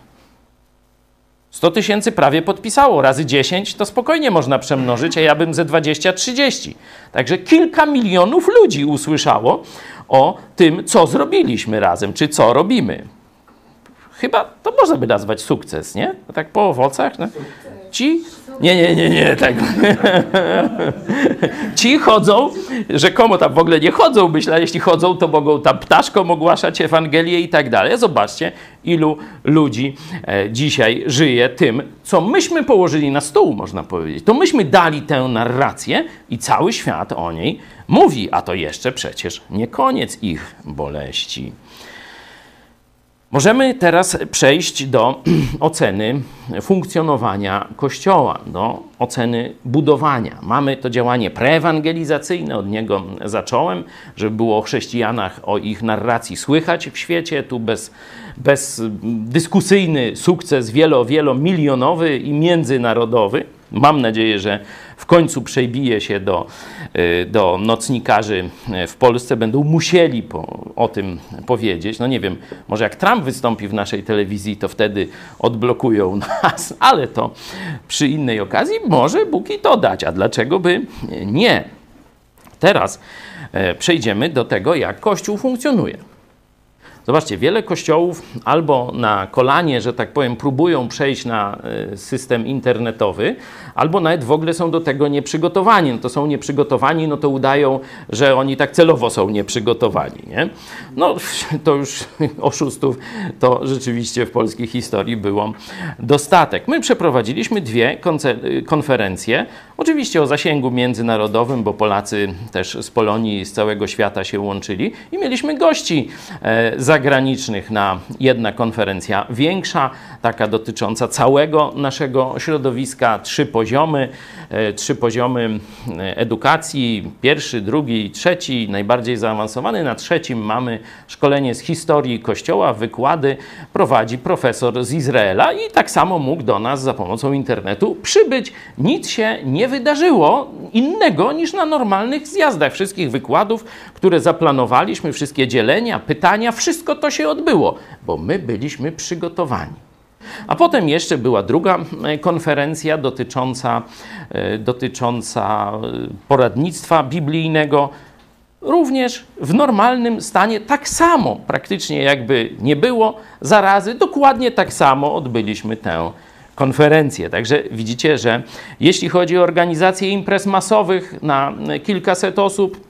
100 tysięcy prawie podpisało, razy 10 to spokojnie można przemnożyć, a ja bym ze 20-30. Także kilka milionów ludzi usłyszało o tym, co zrobiliśmy razem, czy co robimy. Chyba to można by nazwać sukces, nie? A tak po owocach. No. Ci? Nie, nie, nie, nie, tak. Ci chodzą, rzekomo tam w ogóle nie chodzą, myślę, jeśli chodzą, to mogą tam ptaszkom ogłaszać Ewangelię i tak dalej. Zobaczcie, ilu ludzi e, dzisiaj żyje tym, co myśmy położyli na stół, można powiedzieć. To myśmy dali tę narrację i cały świat o niej mówi, a to jeszcze przecież nie koniec ich boleści. Możemy teraz przejść do oceny funkcjonowania Kościoła, do oceny budowania. Mamy to działanie preewangelizacyjne, od niego zacząłem, żeby było o chrześcijanach, o ich narracji słychać w świecie, tu bez, bezdyskusyjny sukces wielo, wielomilionowy i międzynarodowy. Mam nadzieję, że w końcu przebije się do, y, do nocnikarzy w Polsce, będą musieli po, o tym powiedzieć. No nie wiem, może jak Trump wystąpi w naszej telewizji, to wtedy odblokują nas, ale to przy innej okazji może Bóg i to dać. A dlaczego by nie? Teraz e, przejdziemy do tego, jak Kościół funkcjonuje. Zobaczcie, wiele kościołów albo na kolanie, że tak powiem, próbują przejść na e, system internetowy, albo nawet w ogóle są do tego nieprzygotowani. No to są nieprzygotowani, no to udają, że oni tak celowo są nieprzygotowani. Nie? No to już oszustów to rzeczywiście w polskiej historii było dostatek. My przeprowadziliśmy dwie konferencje, oczywiście o zasięgu międzynarodowym, bo Polacy też z Polonii i z całego świata się łączyli i mieliśmy gości e, zagranicznych na jedna konferencja większa, taka dotycząca całego naszego środowiska, trzy poziomy, e, trzy poziomy e, edukacji, pierwszy, drugi, trzeci, najbardziej zaawansowany. Na trzecim mamy szkolenie z historii Kościoła, wykłady prowadzi profesor z Izraela i tak samo mógł do nas za pomocą internetu przybyć. Nic się nie wydarzyło innego niż na normalnych zjazdach. Wszystkich wykładów, które zaplanowaliśmy, wszystkie dzielenia, pytania, wszystko to się odbyło, bo my byliśmy przygotowani. A potem jeszcze była druga e, konferencja dotycząca, e, dotycząca e, poradnictwa biblijnego. Również w normalnym stanie, tak samo, praktycznie jakby nie było zarazy, dokładnie tak samo odbyliśmy tę konferencję. Także widzicie, że jeśli chodzi o organizację imprez masowych na kilkaset osób,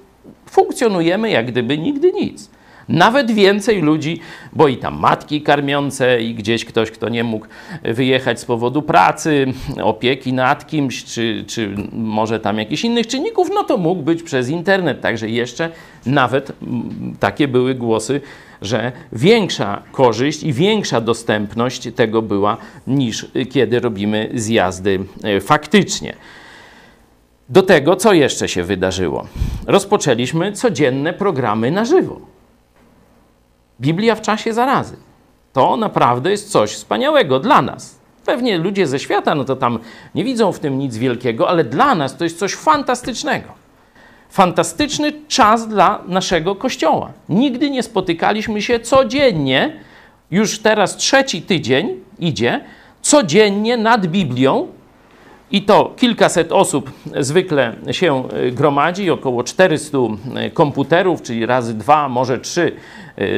funkcjonujemy jak gdyby nigdy nic. Nawet więcej ludzi, bo i tam matki karmiące, i gdzieś ktoś, kto nie mógł wyjechać z powodu pracy, opieki nad kimś, czy, czy może tam jakichś innych czynników, no to mógł być przez internet. Także jeszcze nawet mm, takie były głosy, że większa korzyść i większa dostępność tego była niż kiedy robimy zjazdy e, faktycznie. Do tego, co jeszcze się wydarzyło? Rozpoczęliśmy codzienne programy na żywo. Biblia w czasie zarazy. To naprawdę jest coś wspaniałego dla nas. Pewnie ludzie ze świata, no to tam nie widzą w tym nic wielkiego, ale dla nas to jest coś fantastycznego. Fantastyczny czas dla naszego kościoła. Nigdy nie spotykaliśmy się codziennie, już teraz trzeci tydzień idzie, codziennie nad Biblią, i to kilkaset osób zwykle się gromadzi, około 400 y, komputerów, czyli razy dwa, może trzy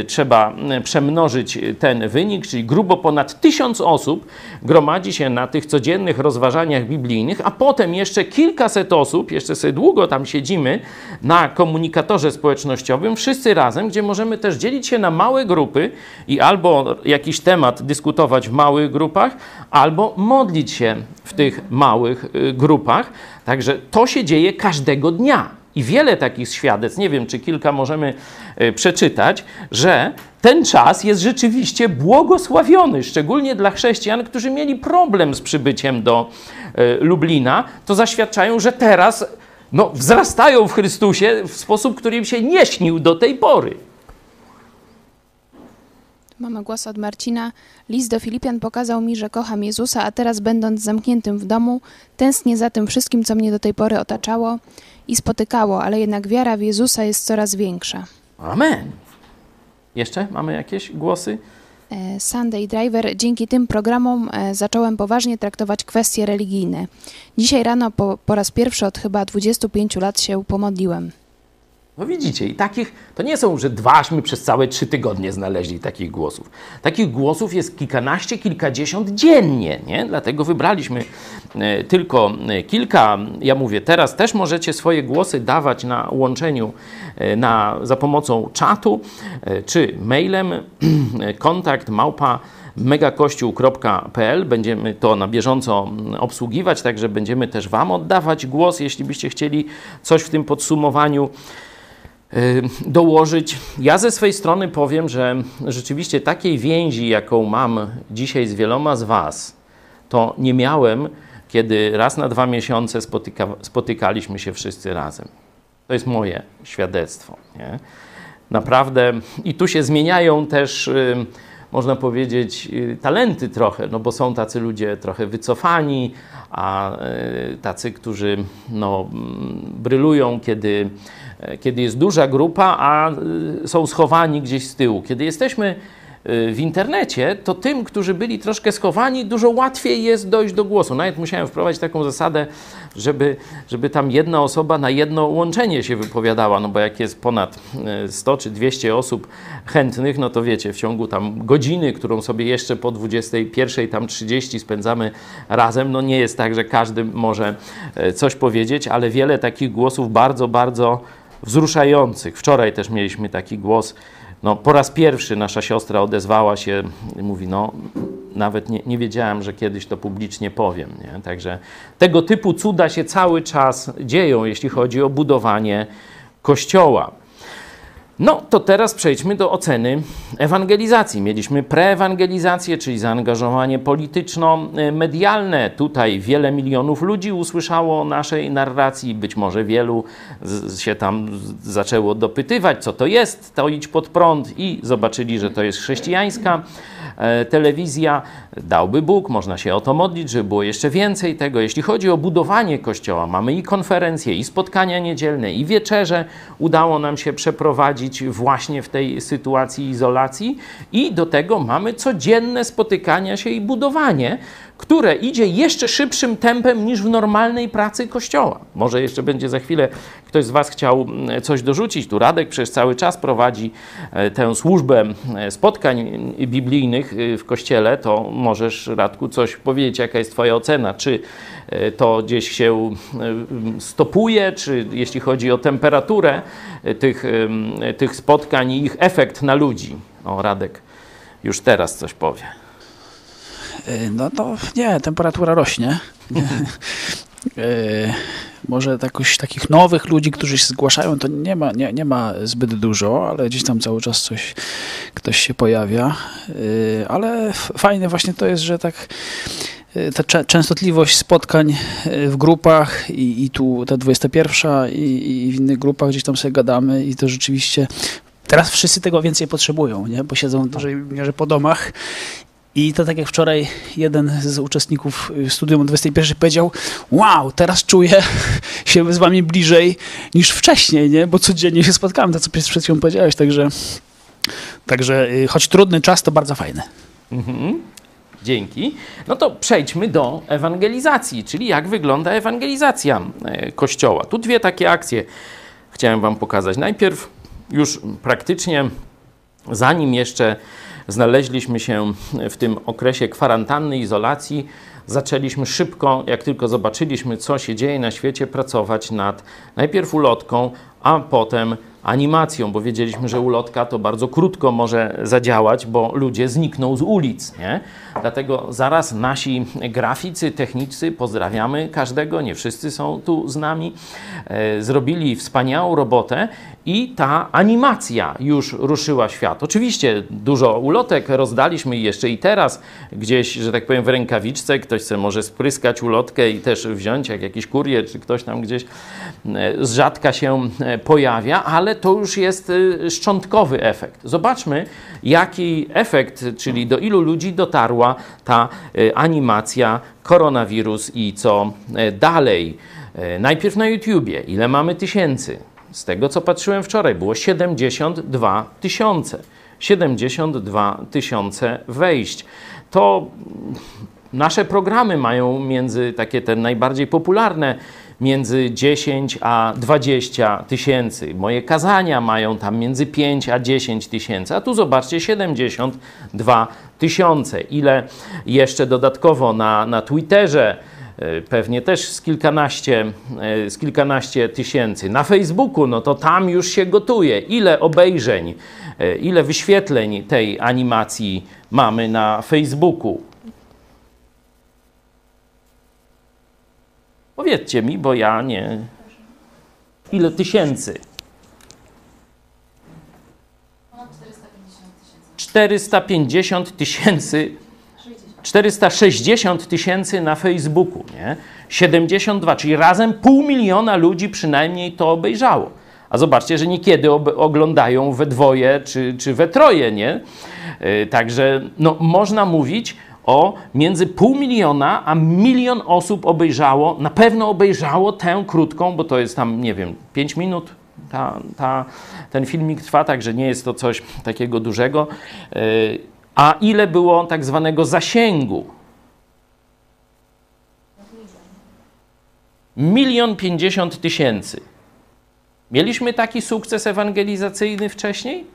trzeba przemnożyć ten wynik, czyli grubo ponad tysiąc osób gromadzi się na tych codziennych rozważaniach biblijnych, a potem jeszcze kilkaset osób, jeszcze sobie długo tam siedzimy na komunikatorze społecznościowym, wszyscy razem, gdzie możemy też dzielić się na małe grupy i albo jakiś temat dyskutować w małych grupach, albo modlić się w tych małych y, grupach. Także to się dzieje każdego dnia. I wiele takich świadectw, nie wiem czy kilka możemy y, przeczytać, że ten czas jest rzeczywiście błogosławiony, szczególnie dla chrześcijan, którzy mieli problem z przybyciem do y, Lublina, to zaświadczają, że teraz no, wzrastają w Chrystusie w sposób, który im się nie śnił do tej pory.
Mamy głos od Marcina. List do Filipian pokazał mi, że kocham Jezusa, a teraz będąc zamkniętym w domu, tęsknię za tym wszystkim, co mnie do tej pory otaczało i spotykało, ale jednak wiara w Jezusa jest coraz większa.
Amen. Jeszcze mamy jakieś głosy?
E, Sunday Driver, dzięki tym programom e, zacząłem poważnie traktować kwestie religijne. Dzisiaj rano po, po raz pierwszy od chyba 25 lat się pomodliłem.
No widzicie, i takich, to nie są, że dwaśmy przez całe trzy tygodnie znaleźli takich głosów. Takich głosów jest kilkanaście, kilkadziesiąt dziennie, nie? Dlatego wybraliśmy e, tylko e, kilka. Ja mówię, teraz też możecie swoje głosy dawać na łączeniu e, na, za pomocą czatu czy mailem kontakt małpa megakościół.pl. Będziemy to na bieżąco obsługiwać, także będziemy też Wam oddawać głos, jeśli byście chcieli coś w tym podsumowaniu dołożyć. Ja ze swojej strony powiem, że rzeczywiście takiej więzi, jaką mam dzisiaj z wieloma z Was, to nie miałem, kiedy raz na dwa miesiące spotyka, spotykaliśmy się wszyscy razem. To jest moje świadectwo. Nie? Naprawdę, i tu się zmieniają też, można powiedzieć, y, talenty trochę, no bo są tacy ludzie trochę wycofani, a y, tacy, którzy no, brylują, kiedy kiedy jest duża grupa, a e, są schowani gdzieś z tyłu. Kiedy jesteśmy e, w internecie, to tym, którzy byli troszkę schowani, dużo łatwiej jest dojść do głosu. Nawet musiałem wprowadzić taką zasadę, żeby, żeby tam jedna osoba na jedno łączenie się wypowiadała, no bo jak jest ponad 100 czy 200 osób chętnych, no to wiecie, w ciągu tam godziny, którą sobie jeszcze po 21 tam 30 spędzamy razem, no nie jest tak, że każdy może coś powiedzieć, ale wiele takich głosów bardzo, bardzo wzruszających. Wczoraj też mieliśmy taki głos. No, po raz pierwszy nasza siostra odezwała się i mówi: No, nawet nie, nie wiedziałem, że kiedyś to publicznie powiem. Nie? Także tego typu cuda się cały czas dzieją, jeśli chodzi o budowanie kościoła. No to teraz przejdźmy do oceny ewangelizacji. Mieliśmy preewangelizację, czyli zaangażowanie polityczno-medialne. Tutaj wiele milionów ludzi usłyszało o naszej narracji, być może wielu się tam zaczęło dopytywać, co to jest, to idź pod prąd i zobaczyli, że to jest chrześcijańska E, telewizja, dałby Bóg, można się o to modlić, żeby było jeszcze więcej tego. Jeśli chodzi o budowanie kościoła, mamy i konferencje, i spotkania niedzielne, i wieczerze. Udało nam się przeprowadzić właśnie w tej sytuacji izolacji, i do tego mamy codzienne spotykania się i budowanie które idzie jeszcze szybszym tempem niż w normalnej pracy Kościoła. Może jeszcze będzie za chwilę ktoś z Was chciał mm, coś dorzucić. Tu Radek przez cały czas prowadzi e, tę służbę e, spotkań biblijnych e, w Kościele. To możesz, Radku, coś powiedzieć, jaka jest Twoja ocena? Czy to gdzieś się stopuje, czy jeśli chodzi o temperaturę tych, tych spotkań i ich efekt na ludzi? O, Radek już teraz coś powie.
Y, no to nie, temperatura rośnie. Y, może jakoś takich nowych ludzi, którzy się zgłaszają, to nie ma, nie, nie ma zbyt dużo, ale gdzieś tam cały czas coś, ktoś się pojawia. Y, ale fajne właśnie to jest, że tak ta częstotliwość spotkań w grupach i, i tu ta 21 i, i w innych grupach gdzieś tam sobie gadamy i to rzeczywiście teraz wszyscy tego więcej potrzebują, nie? bo siedzą w dużej mierze po domach I to tak jak wczoraj jeden z uczestników studium o 21 powiedział, wow, teraz czuję się z wami bliżej niż wcześniej, nie? Bo codziennie się spotkałem, to co przed chwilą powiedziałeś, także, także y, choć trudny czas, to bardzo fajny.
Mhm. Dzięki. No to przejdźmy do ewangelizacji, czyli jak wygląda ewangelizacja e, Kościoła. Tu dwie takie akcje chciałem Wam pokazać. Najpierw już praktycznie, zanim jeszcze znaleźliśmy się w tym okresie kwarantanny, izolacji, zaczęliśmy szybko, jak tylko zobaczyliśmy, co się dzieje na świecie, pracować nad najpierw ulotką, a potem animacją, bo wiedzieliśmy, że ulotka to bardzo krótko może zadziałać, bo ludzie znikną z ulic. Nie? Dlatego zaraz nasi graficy, technicy, pozdrawiamy każdego, nie wszyscy są tu z nami, e, zrobili wspaniałą robotę i ta animacja już ruszyła świat. Oczywiście dużo ulotek rozdaliśmy jeszcze i teraz gdzieś, że tak powiem, w rękawiczce. Ktoś sobie może spryskać ulotkę i też wziąć, jak jakiś kurier, czy ktoś tam gdzieś e, z rzadka się e, pojawia, ale to już jest e, szczątkowy efekt. Zobaczmy, jaki efekt, czyli do ilu ludzi dotarła ta animacja koronawirus i co dalej. Najpierw na YouTubie, ile mamy tysięcy, z tego, co patrzyłem wczoraj, było 72 tysiące. 72 tysiące wejść. To nasze programy mają między takie te najbardziej popularne między 10 a 20 tysięcy. Moje kazania mają tam między 5 a 10 tysięcy. A tu zobaczcie 72 tysiące. Ile jeszcze dodatkowo na, na Twitterze E, pewnie też z kilkanaście, e, z kilkanaście tysięcy. Na Facebooku, no to tam już się gotuje. Ile obejrzeń, e, ile wyświetleń tej animacji mamy na Facebooku? Powiedzcie mi, bo ja nie. Ile tysięcy? 450 tysięcy 460 tysięcy na Facebooku, nie? 72, czyli razem pół miliona ludzi przynajmniej to obejrzało. A zobaczcie, że niekiedy oglądają we dwoje czy, czy we troje, nie? Yy, także no, można mówić o między pół miliona a milion osób obejrzało, na pewno obejrzało tę krótką, bo to jest tam, nie wiem, 5 minut, ta, ta, ten filmik trwa, także nie jest to coś takiego dużego. Yy, a ile było tak zwanego zasięgu? Milion pięćdziesiąt tysięcy. Mieliśmy taki sukces ewangelizacyjny wcześniej?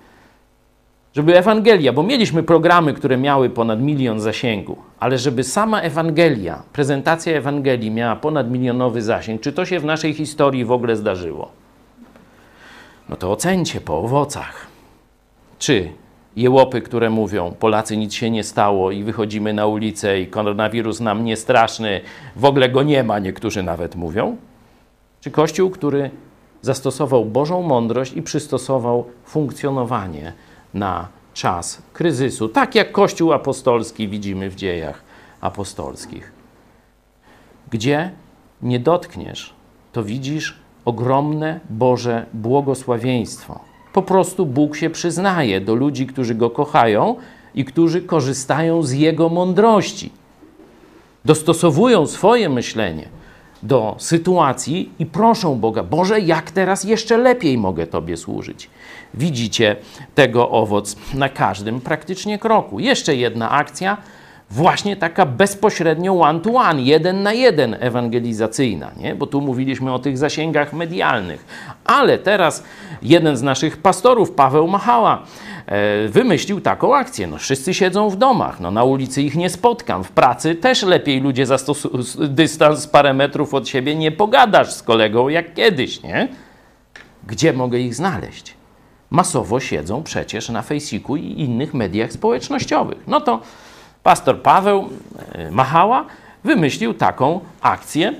Żeby Ewangelia, bo mieliśmy programy, które miały ponad milion zasięgu, ale żeby sama Ewangelia, prezentacja Ewangelii miała ponad milionowy zasięg, czy to się w naszej historii w ogóle zdarzyło? No to ocencie po owocach. Czy jełopy, które mówią, Polacy nic się nie stało i wychodzimy na ulicę i koronawirus nam nie straszny, w ogóle go nie ma, niektórzy nawet mówią? Czy Kościół, który zastosował Bożą mądrość i przystosował funkcjonowanie na czas kryzysu, tak jak Kościół apostolski widzimy w dziejach apostolskich. Gdzie nie dotkniesz, to widzisz ogromne Boże błogosławieństwo po prostu Bóg się przyznaje do ludzi, którzy go kochają i którzy korzystają z jego mądrości. Dostosowują swoje myślenie do sytuacji i proszą Boga: Boże, jak teraz jeszcze lepiej mogę Tobie służyć? Widzicie tego owoc na każdym praktycznie kroku. Jeszcze jedna akcja właśnie taka bezpośrednio one-to-one, jeden na jeden ewangelizacyjna, nie? bo tu mówiliśmy o tych zasięgach medialnych. Ale teraz jeden z naszych pastorów, Paweł Machała, wymyślił taką akcję. No, wszyscy siedzą w domach, no, na ulicy ich nie spotkam, w pracy też lepiej ludzie zastosują dystans parę metrów od siebie, nie pogadasz z kolegą jak kiedyś, nie? Gdzie mogę ich znaleźć? Masowo siedzą przecież na Facebooku i innych mediach społecznościowych. No to pastor Paweł e, Machała wymyślił taką akcję.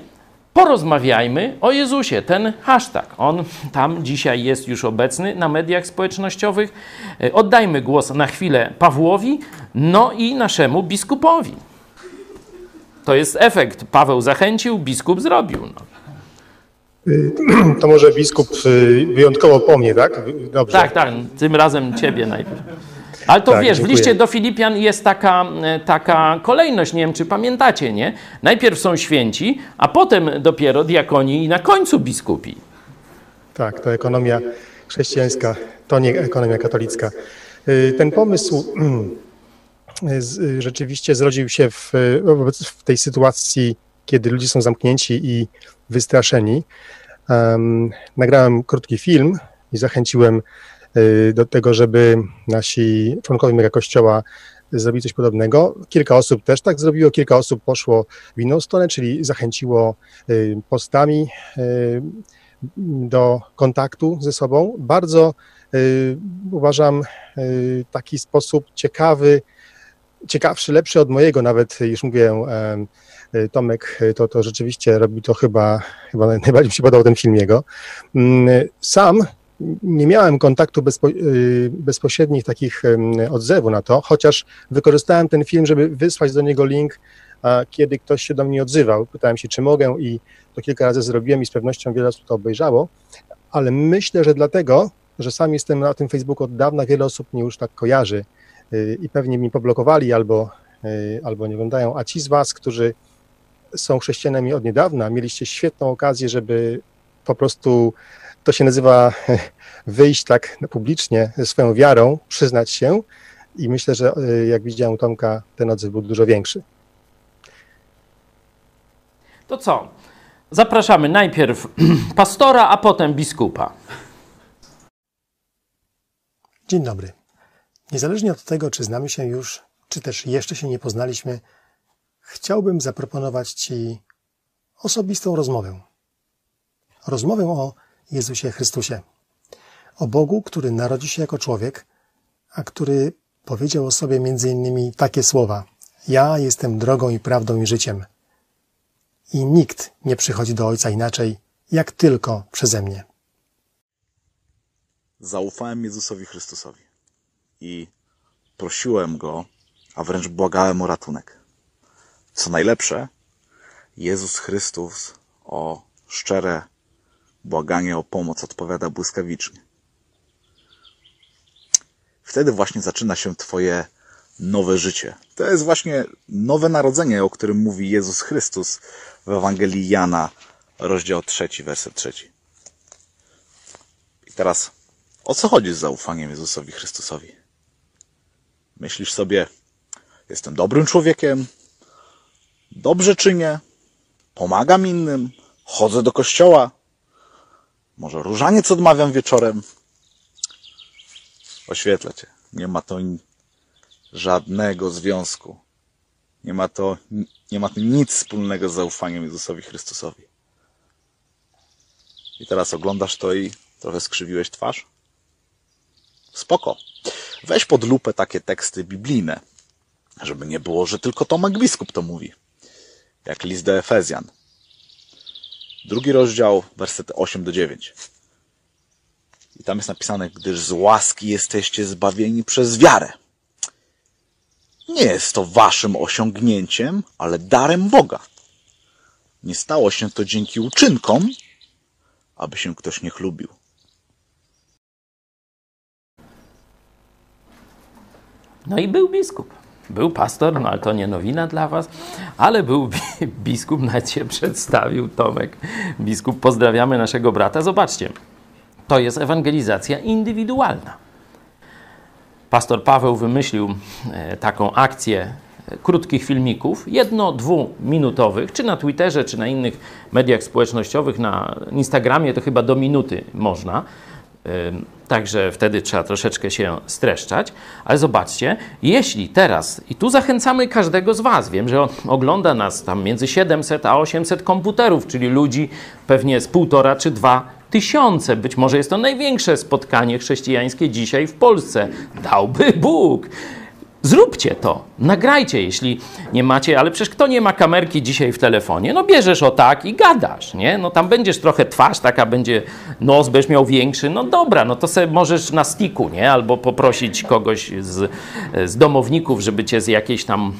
Porozmawiajmy o Jezusie, ten hashtag. On tam dzisiaj jest już obecny na mediach społecznościowych. E, oddajmy głos na chwilę Pawłowi, no i naszemu biskupowi. To jest efekt. Paweł zachęcił, biskup zrobił. No.
To może biskup y, wyjątkowo po mnie, tak?
Dobrze. Tak, tak. Tym razem ciebie najpierw. Ale to
Tak,
wiesz,
dziękuję.
w liście do Filipian jest taka, e, taka kolejność, nie wiem czy pamiętacie, nie? Najpierw są święci, a potem dopiero diakoni i na końcu biskupi.
Tak, to ekonomia chrześcijańska, to nie ekonomia katolicka. Y, Ten pomysł rzeczywiście zrodził się w, w tej sytuacji, kiedy ludzie są zamknięci i wystraszeni. Em, Nagrałem krótki film i zachęciłem do tego, żeby nasi członkowie mega kościoła zrobili coś podobnego. Kilka osób też tak zrobiło, kilka osób poszło w inną stronę, czyli zachęciło y, postami y, do kontaktu ze sobą. Bardzo y, uważam y, taki sposób ciekawy, ciekawszy, lepszy od mojego, nawet już mówię, y, Tomek y, to, to rzeczywiście robił to chyba, chyba najbardziej mi się podobał ten film jego. Mm, Sam nie miałem kontaktu bezpo, y, bezpośrednich takich odzewu na to, chociaż wykorzystałem ten film, żeby wysłać do niego link, kiedy ktoś się do mnie odzywał. Pytałem się, czy mogę i to kilka razy zrobiłem i z pewnością wiele osób to obejrzało, ale myślę, że dlatego, że sam jestem na tym Facebooku od dawna, wiele osób mnie już tak kojarzy y, i pewnie mi poblokowali albo, y, albo nie oglądają, a ci z Was, którzy są chrześcijanami od niedawna, mieliście świetną okazję, żeby po prostu, to się nazywa wyjść tak publicznie ze swoją wiarą, przyznać się i myślę, że y, jak widziałem Tomka, ten odzew był dużo większy.
To co? Zapraszamy najpierw pastora, a potem biskupa.
Dzień dobry. Niezależnie od tego, czy znamy się już, czy też jeszcze się nie poznaliśmy, chciałbym zaproponować Ci osobistą rozmowę. Rozmowę o Jezusie Chrystusie. O Bogu, który narodzi się jako człowiek, a który powiedział o sobie innymi takie słowa: Ja jestem drogą i prawdą i życiem. I nikt nie przychodzi do Ojca inaczej, jak tylko przeze mnie.
zaufałem Jezusowi Chrystusowi i prosiłem Go, a wręcz błagałem o ratunek. Co najlepsze, Jezus Chrystus o szczere błaganie o pomoc odpowiada błyskawicznie. Wtedy właśnie zaczyna się Twoje nowe życie. To jest właśnie nowe narodzenie, o którym mówi Jezus Chrystus w Ewangelii Jana, rozdział 3, werset 3. I teraz o co chodzi z zaufaniem Jezusowi Chrystusowi? Myślisz sobie, jestem dobrym człowiekiem, dobrze czynię, pomagam innym, chodzę do kościoła, może różaniec odmawiam wieczorem. Oświetlę cię. Nie ma to żadnego związku. Nie ma to, nie ma to nic wspólnego z zaufaniem Jezusowi Chrystusowi. I teraz oglądasz to i trochę skrzywiłeś twarz? Spoko. Weź pod lupę takie teksty biblijne, żeby nie było, że tylko Tomek Biskup to mówi. Jak list do Efezjan. Drugi rozdział, wersety 8 do 9. I tam jest napisane, gdyż z łaski jesteście zbawieni przez wiarę. Nie jest to waszym osiągnięciem, ale darem Boga. Nie stało się to dzięki uczynkom, aby się ktoś nie chlubił.
No i był biskup. Był pastor, no ale to nie nowina dla was, ale był bi- biskup, nawet się przedstawił, Tomek. Biskup, pozdrawiamy naszego brata. Zobaczcie, to jest ewangelizacja indywidualna. Pastor Paweł wymyślił e, taką akcję e, krótkich filmików, jedno, dwuminutowych, czy na Twitterze, czy na innych mediach społecznościowych, na Instagramie to chyba do minuty można. Także wtedy trzeba troszeczkę się streszczać. Ale zobaczcie, jeśli teraz, i tu zachęcamy każdego z Was, wiem, że ogląda nas tam między 700 a 800 komputerów, czyli ludzi pewnie z półtora czy dwa tysiące. Być może jest to największe spotkanie chrześcijańskie dzisiaj w Polsce. Dałby Bóg. Zróbcie to, nagrajcie, jeśli nie macie, ale przecież kto nie ma kamerki dzisiaj w telefonie? No bierzesz o tak i gadasz, nie? No tam będziesz trochę twarz, taka będzie nos, będziesz miał większy, no dobra, no to sobie możesz na stiku, nie? Albo poprosić kogoś z, z domowników, żeby cię z jakiejś tam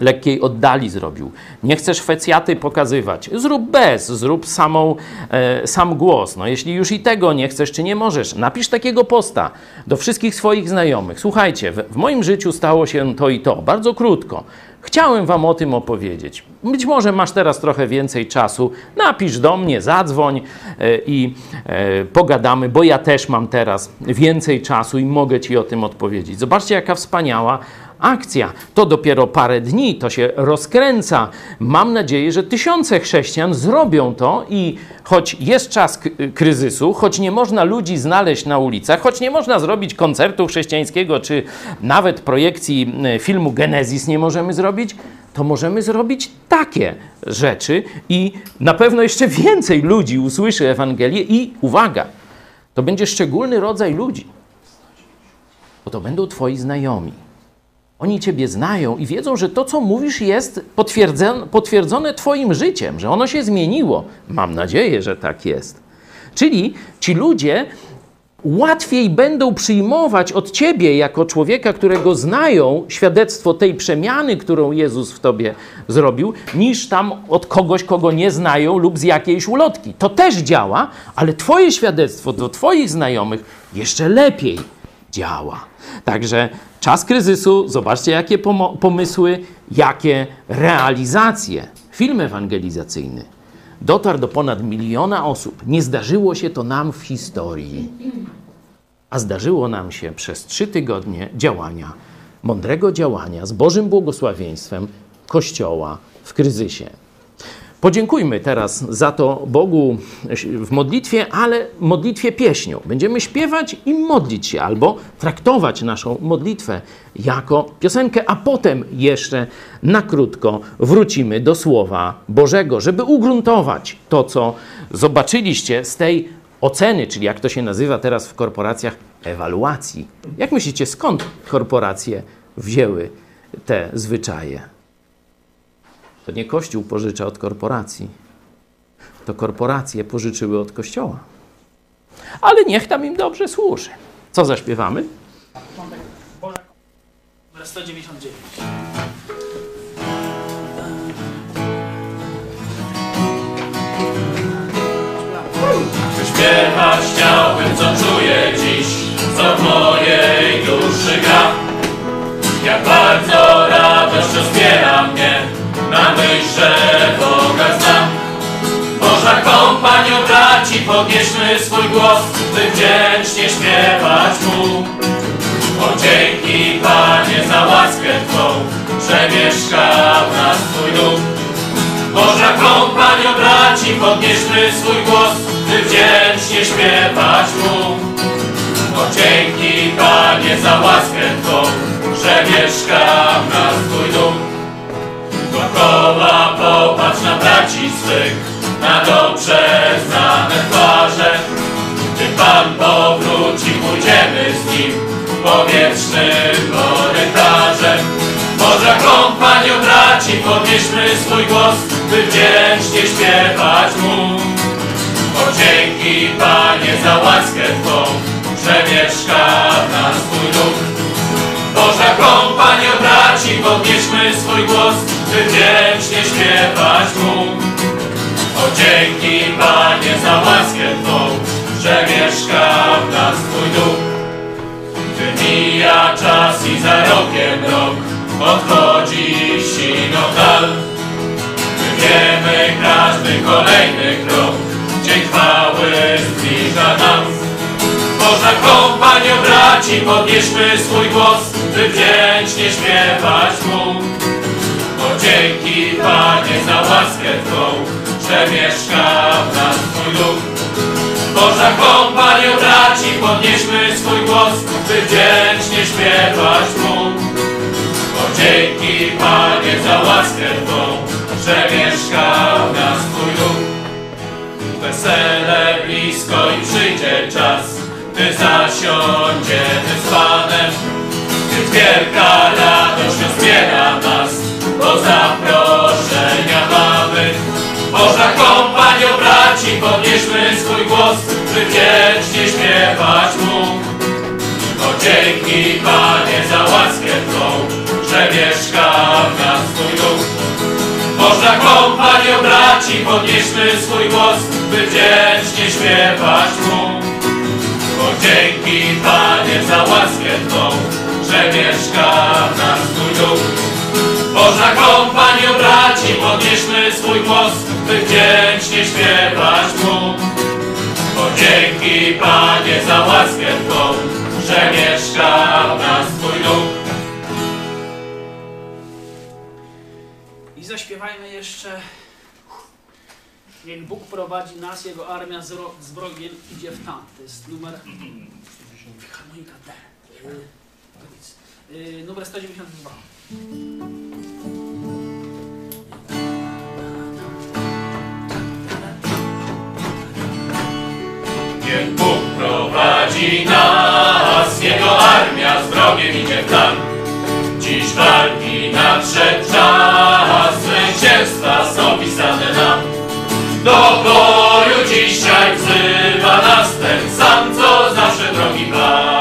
lekkiej oddali zrobił. Nie chcesz fecjaty pokazywać. Zrób bez, zrób samą, e, sam głos. No, jeśli już i tego nie chcesz, czy nie możesz, napisz takiego posta do wszystkich swoich znajomych. Słuchajcie, w, w moim życiu stało się to i to, bardzo krótko. Chciałem Wam o tym opowiedzieć. Być może masz teraz trochę więcej czasu. Napisz do mnie, zadzwoń e, i e, pogadamy, bo ja też mam teraz więcej czasu i mogę Ci o tym odpowiedzieć. Zobaczcie, jaka wspaniała akcja. To dopiero parę dni, to się rozkręca. Mam nadzieję, że tysiące chrześcijan zrobią to i choć jest czas kryzysu, choć nie można ludzi znaleźć na ulicach, choć nie można zrobić koncertu chrześcijańskiego, czy nawet projekcji y, filmu Genezis nie możemy zrobić, to możemy zrobić takie rzeczy i na pewno jeszcze więcej ludzi usłyszy Ewangelię i uwaga, to będzie szczególny rodzaj ludzi, bo to będą Twoi znajomi. Oni Ciebie znają i wiedzą, że to, co mówisz, jest potwierdzone, Twoim życiem, że ono się zmieniło. Mam nadzieję, że tak jest. Czyli ci ludzie łatwiej będą przyjmować od Ciebie, jako człowieka, którego znają, świadectwo tej przemiany, którą Jezus w Tobie zrobił, niż tam od kogoś, kogo nie znają lub z jakiejś ulotki. To też działa, ale Twoje świadectwo do Twoich znajomych jeszcze lepiej działa. Także czas kryzysu, zobaczcie jakie pomysły, jakie realizacje. Film ewangelizacyjny dotarł do ponad miliona osób. Nie zdarzyło się to nam w historii, a zdarzyło nam się przez trzy tygodnie działania, mądrego działania z Bożym błogosławieństwem Kościoła w kryzysie. Podziękujmy teraz za to Bogu w modlitwie, ale modlitwie pieśnią. Będziemy śpiewać i modlić się, albo traktować naszą modlitwę jako piosenkę, a potem jeszcze na krótko wrócimy do Słowa Bożego, żeby ugruntować to, co zobaczyliście z tej oceny, czyli jak to się nazywa teraz w korporacjach, ewaluacji. Jak myślicie, skąd korporacje wzięły te zwyczaje? To nie Kościół pożycza od korporacji, to korporacje pożyczyły od Kościoła. Ale niech tam im dobrze służy. Co zaśpiewamy?
Numer 199.
Śpiewać chciałbym, co czuję dziś, co w mojej duszy gra. Jak bardzo radość rozbiera mnie, na myśl, że Boga znam. Boża kompanio braci, podnieśmy swój głos, by wdzięcznie śpiewać Mu. O dzięki Panie za łaskę Twą, że mieszka w nas Twój duch. Boża kompanio braci, podnieśmy swój głos, by wdzięcznie śpiewać Mu. O dzięki Panie za łaskę Twą, że mieszka w nas Twój duch. Dookoła popatrz na braci swych, na dobrze znane twarze. Gdy Pan powróci, pójdziemy z Nim po wiecznym korytarze. Boża kompanio braci, podnieśmy swój głos, by wdzięcznie śpiewać Mu. O dzięki Panie za łaskę Twą, że mieszka w nas Twój duch. Boża kompanio braci, podnieśmy swój głos, by wdzięcznie śpiewać Mu. O dzięki Panie za łaskę Twą, że mieszka w nas Twój duch. Gdy mija czas i za rokiem rok, odchodzi siną dal. My wiemy każdy kolejny krok, dzień chwały zbliża nam. Boża kompanio braci, podnieśmy swój głos, by wdzięcznie śpiewać Mu. Dzięki Panie za łaskę Twą, że mieszka w nas Twój duch. Boża kompanio braci, podnieśmy swój głos, by wdzięcznie śpiewać Mu. O dzięki Panie za łaskę Twą, że mieszka w nas Twój duch. Wesele blisko i przyjdzie czas, gdy zasiądziemy z Panem. Gdy wielka radość rozbiera nas, zaproszenia mamy. Boża kompanio braci, podnieśmy swój głos, by wiecznie śpiewać mu. To dzięki Panie za łaskę tą, że mieszka w nas Twój duch. Boża kompanio braci, podnieśmy swój głos, by wiecznie śpiewać mu. Bo dzięki Panie za łaskę Twą, że mieszka w nas Twój duch. Boża kompanią braci, podnieśmy swój głos, by wdzięcznie śpiewać Mu. Bo dzięki Panie za łaskę Twą, że mieszka w nas Twój duch.
I zaśpiewajmy jeszcze Niech Bóg prowadzi nas, Jego armia z, ro- z wrogiem idzie w tam. To jest numer... Harmonika D. To nic. Y, numer 192.
Niech Bóg prowadzi nas, Jego armia z wrogiem idzie w plan. Dziś walki nadszedł czas, zwycięstwa są pisane nam. Do boju dzisiaj wzywa nas ten sam, co zawsze drogi Pan.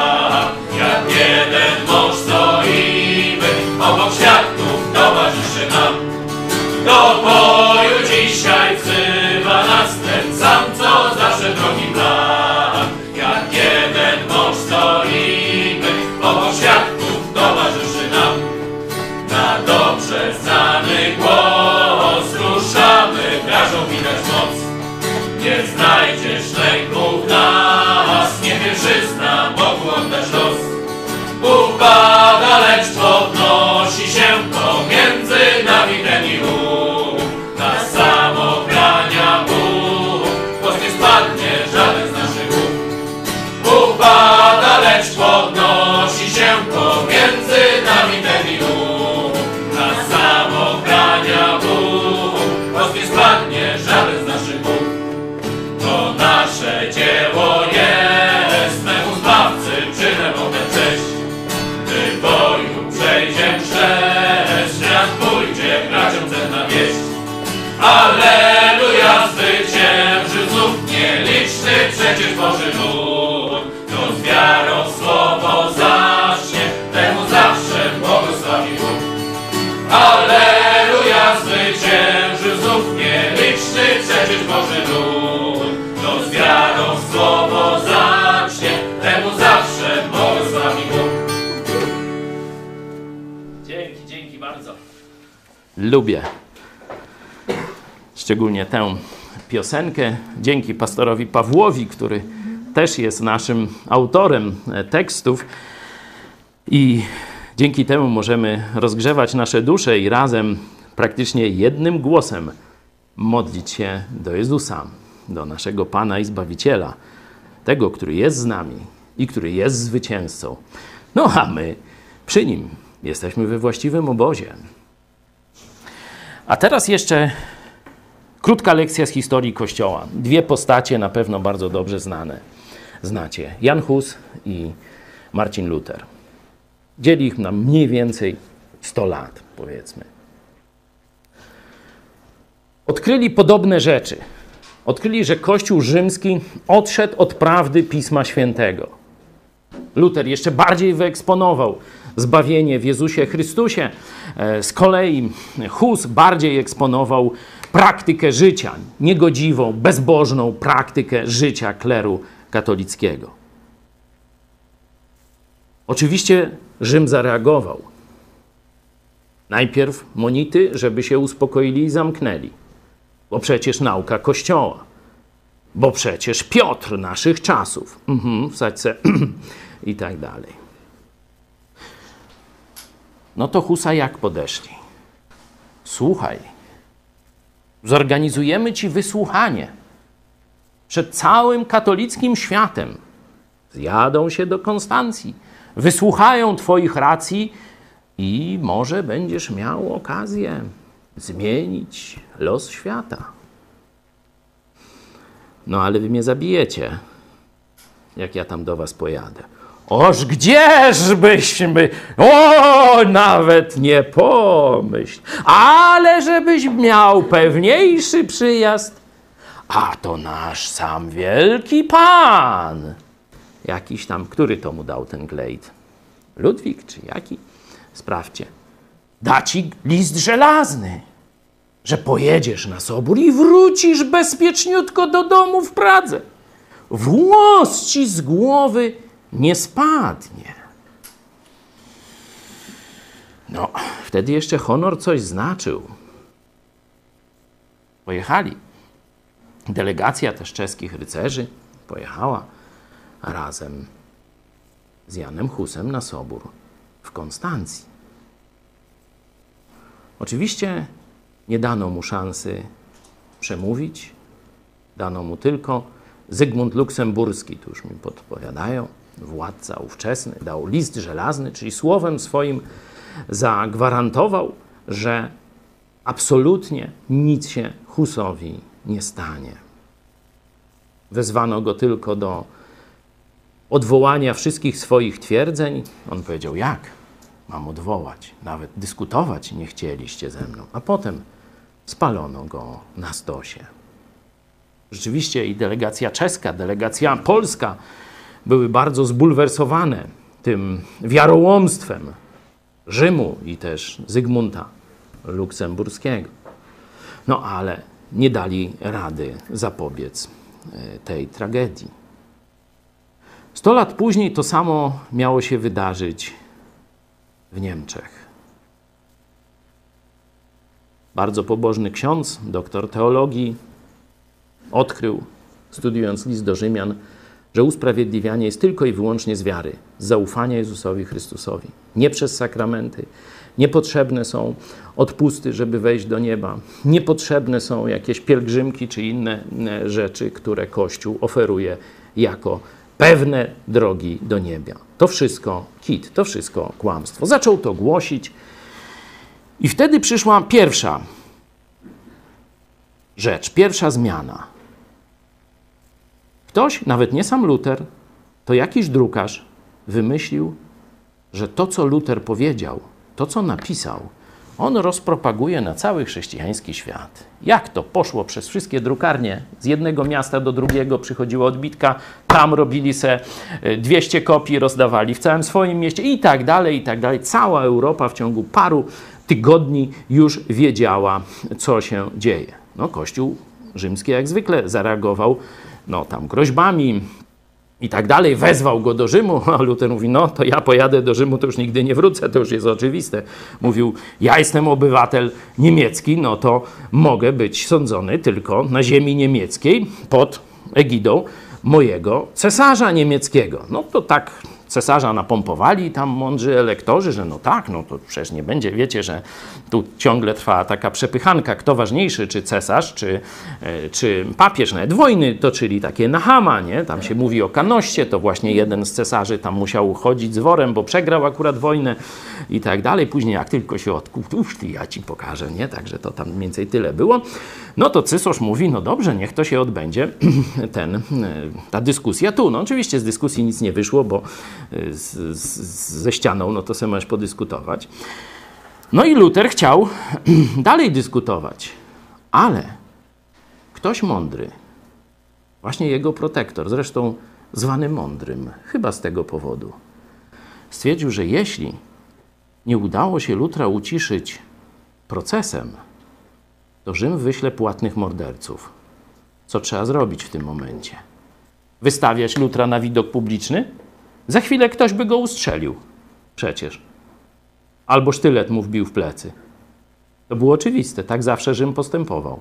Boży lud. To z wiarą słowo zacznie, temu zawsze błogosławi Bóg.
Dzięki, dzięki bardzo. Lubię szczególnie tę piosenkę. Dzięki pastorowi Pawłowi, który też jest naszym autorem e, tekstów. I dzięki temu możemy rozgrzewać nasze dusze i razem, praktycznie jednym głosem, modlić się do Jezusa, do naszego Pana i Zbawiciela, tego, który jest z nami i który jest zwycięzcą. No a my przy nim jesteśmy we właściwym obozie. A teraz jeszcze krótka lekcja z historii Kościoła. Dwie postacie na pewno bardzo dobrze znane. Znacie Jan Hus i Marcin Luther. Dzieli ich na mniej więcej 100 lat, powiedzmy. Odkryli podobne rzeczy. Odkryli, że Kościół rzymski odszedł od prawdy Pisma Świętego. Luther jeszcze bardziej wyeksponował zbawienie w Jezusie Chrystusie. E, Z kolei Hus bardziej eksponował praktykę życia, niegodziwą, bezbożną praktykę życia kleru katolickiego. Oczywiście Rzym zareagował. Najpierw monity, żeby się uspokoili i zamknęli, bo przecież nauka Kościoła, bo przecież Piotr naszych czasów, mhm, wsadź se i tak dalej. No to Husa jak podeszli? Słuchaj, zorganizujemy ci wysłuchanie przed całym katolickim światem. Zjadą się do Konstancji, wysłuchają Twoich racji i może będziesz miał okazję zmienić los świata. No ale wy mnie zabijecie, jak ja tam do Was pojadę. Oż gdzieżbyśmy, o, nawet nie pomyśl, ale żebyś miał pewniejszy przyjazd, a to nasz sam wielki pan. Jakiś tam, który to mu dał ten glejt? Ludwik czy jaki? Sprawdźcie. Da ci list żelazny. że pojedziesz na sobór i wrócisz bezpieczniutko do domu w Pradze. Włos ci z głowy nie spadnie. No, wtedy jeszcze honor coś znaczył. Pojechali. Delegacja też czeskich rycerzy pojechała razem z Janem Husem na sobór w Konstancji. Oczywiście nie dano mu szansy przemówić, dano mu tylko Zygmunt Luksemburski, tu już mi podpowiadają, władca ówczesny, dał list żelazny, czyli słowem swoim zagwarantował, że absolutnie nic się Husowi nie stanie. Wezwano go tylko do odwołania wszystkich swoich twierdzeń. On powiedział: Jak mam odwołać? Nawet dyskutować nie chcieliście ze mną. A potem spalono go na stosie. Rzeczywiście i delegacja czeska, delegacja polska były bardzo zbulwersowane tym wiarołomstwem Rzymu i też Zygmunta Luksemburskiego. No ale nie dali rady zapobiec e, tej tragedii. Sto lat później to samo miało się wydarzyć w Niemczech. Bardzo pobożny ksiądz, doktor teologii, odkrył, studiując list do Rzymian, że usprawiedliwianie jest tylko i wyłącznie z wiary, z zaufania Jezusowi Chrystusowi. Nie przez sakramenty. Niepotrzebne są odpusty, żeby wejść do nieba. Niepotrzebne są jakieś pielgrzymki czy inne rzeczy, które Kościół oferuje jako pewne drogi do nieba. To wszystko kit, to wszystko kłamstwo. Zaczął to głosić i wtedy przyszła pierwsza rzecz, pierwsza zmiana. Ktoś, nawet nie sam Luter, to jakiś drukarz wymyślił, że to, co Luter powiedział, to, co napisał, on rozpropaguje na cały chrześcijański świat. Jak to poszło przez wszystkie drukarnie? Z jednego miasta do drugiego przychodziła odbitka, tam robili se 200 kopii, rozdawali w całym swoim mieście i tak dalej, i tak dalej. Cała Europa w ciągu paru tygodni już wiedziała, co się dzieje. No, Kościół rzymski jak zwykle zareagował no, tam groźbami, i tak dalej, wezwał go do Rzymu, a Luther mówi, no to ja pojadę do Rzymu, to już nigdy nie wrócę, to już jest oczywiste. Mówił, ja jestem obywatel niemiecki, no to mogę być sądzony tylko na ziemi niemieckiej pod egidą mojego cesarza niemieckiego. No to tak cesarza napompowali tam mądrzy elektorzy, że no tak, no to przecież nie będzie, wiecie, że tu ciągle trwa taka przepychanka, kto ważniejszy, czy cesarz, czy, e, czy papież. Nawet wojny toczyli takie na hama, nie? Tam się mówi o kanoście, to właśnie jeden z cesarzy tam musiał chodzić z worem, bo przegrał akurat wojnę i tak dalej. Później jak tylko się odkupił, uż ja ci pokażę, nie? Także to tam mniej więcej tyle było. No to cesarz mówi, no dobrze, niech to się odbędzie, ten, e, ta dyskusja tu. No oczywiście z dyskusji nic nie wyszło, bo z, z, ze ścianą, no to sobie możesz podyskutować. No i Luther chciał dalej dyskutować, ale ktoś mądry, właśnie jego protektor, zresztą zwany mądrym, chyba z tego powodu, stwierdził, że jeśli nie udało się Lutra uciszyć procesem, to Rzym wyśle płatnych morderców. Co trzeba zrobić w tym momencie? Wystawiać Lutra na widok publiczny? Za chwilę ktoś by go ustrzelił. Przecież. Albo sztylet mu wbił w plecy. To było oczywiste, tak zawsze Rzym postępował.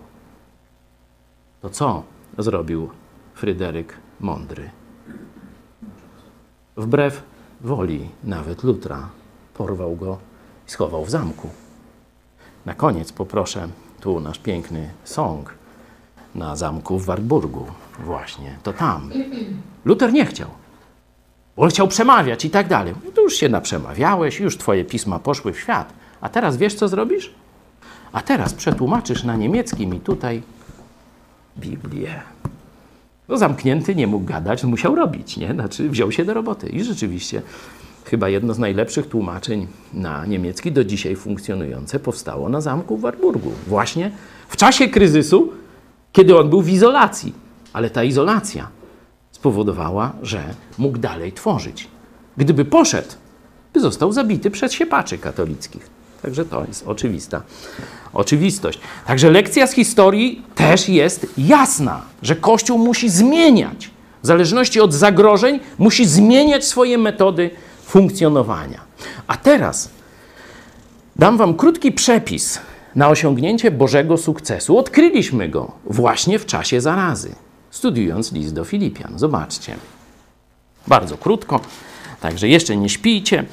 To co zrobił Fryderyk Mądry? Wbrew woli nawet Lutra porwał go i schował w zamku. Na koniec poproszę tu nasz piękny song na zamku w Wartburgu. Właśnie, to tam. Luter nie chciał. On chciał przemawiać i tak dalej. No to już się naprzemawiałeś, już twoje pisma poszły w świat. A teraz wiesz, co zrobisz? A teraz przetłumaczysz na niemiecki mi tutaj Biblię. No zamknięty nie mógł gadać, musiał robić, nie? Znaczy wziął się do roboty. I rzeczywiście chyba jedno z najlepszych tłumaczeń na niemiecki do dzisiaj funkcjonujące powstało na zamku w Warburgu. Właśnie w czasie kryzysu, kiedy on był w izolacji. Ale ta izolacja spowodowała, że mógł dalej tworzyć. Gdyby poszedł, by został zabity przez siepaczy katolickich. Także to jest oczywista oczywistość. Także lekcja z historii też jest jasna, że Kościół musi zmieniać. W zależności od zagrożeń, musi zmieniać swoje metody funkcjonowania. A teraz dam Wam krótki przepis na osiągnięcie Bożego sukcesu. Odkryliśmy go właśnie w czasie zarazy, studiując list do Filipian. Zobaczcie. Bardzo krótko, także jeszcze nie śpijcie.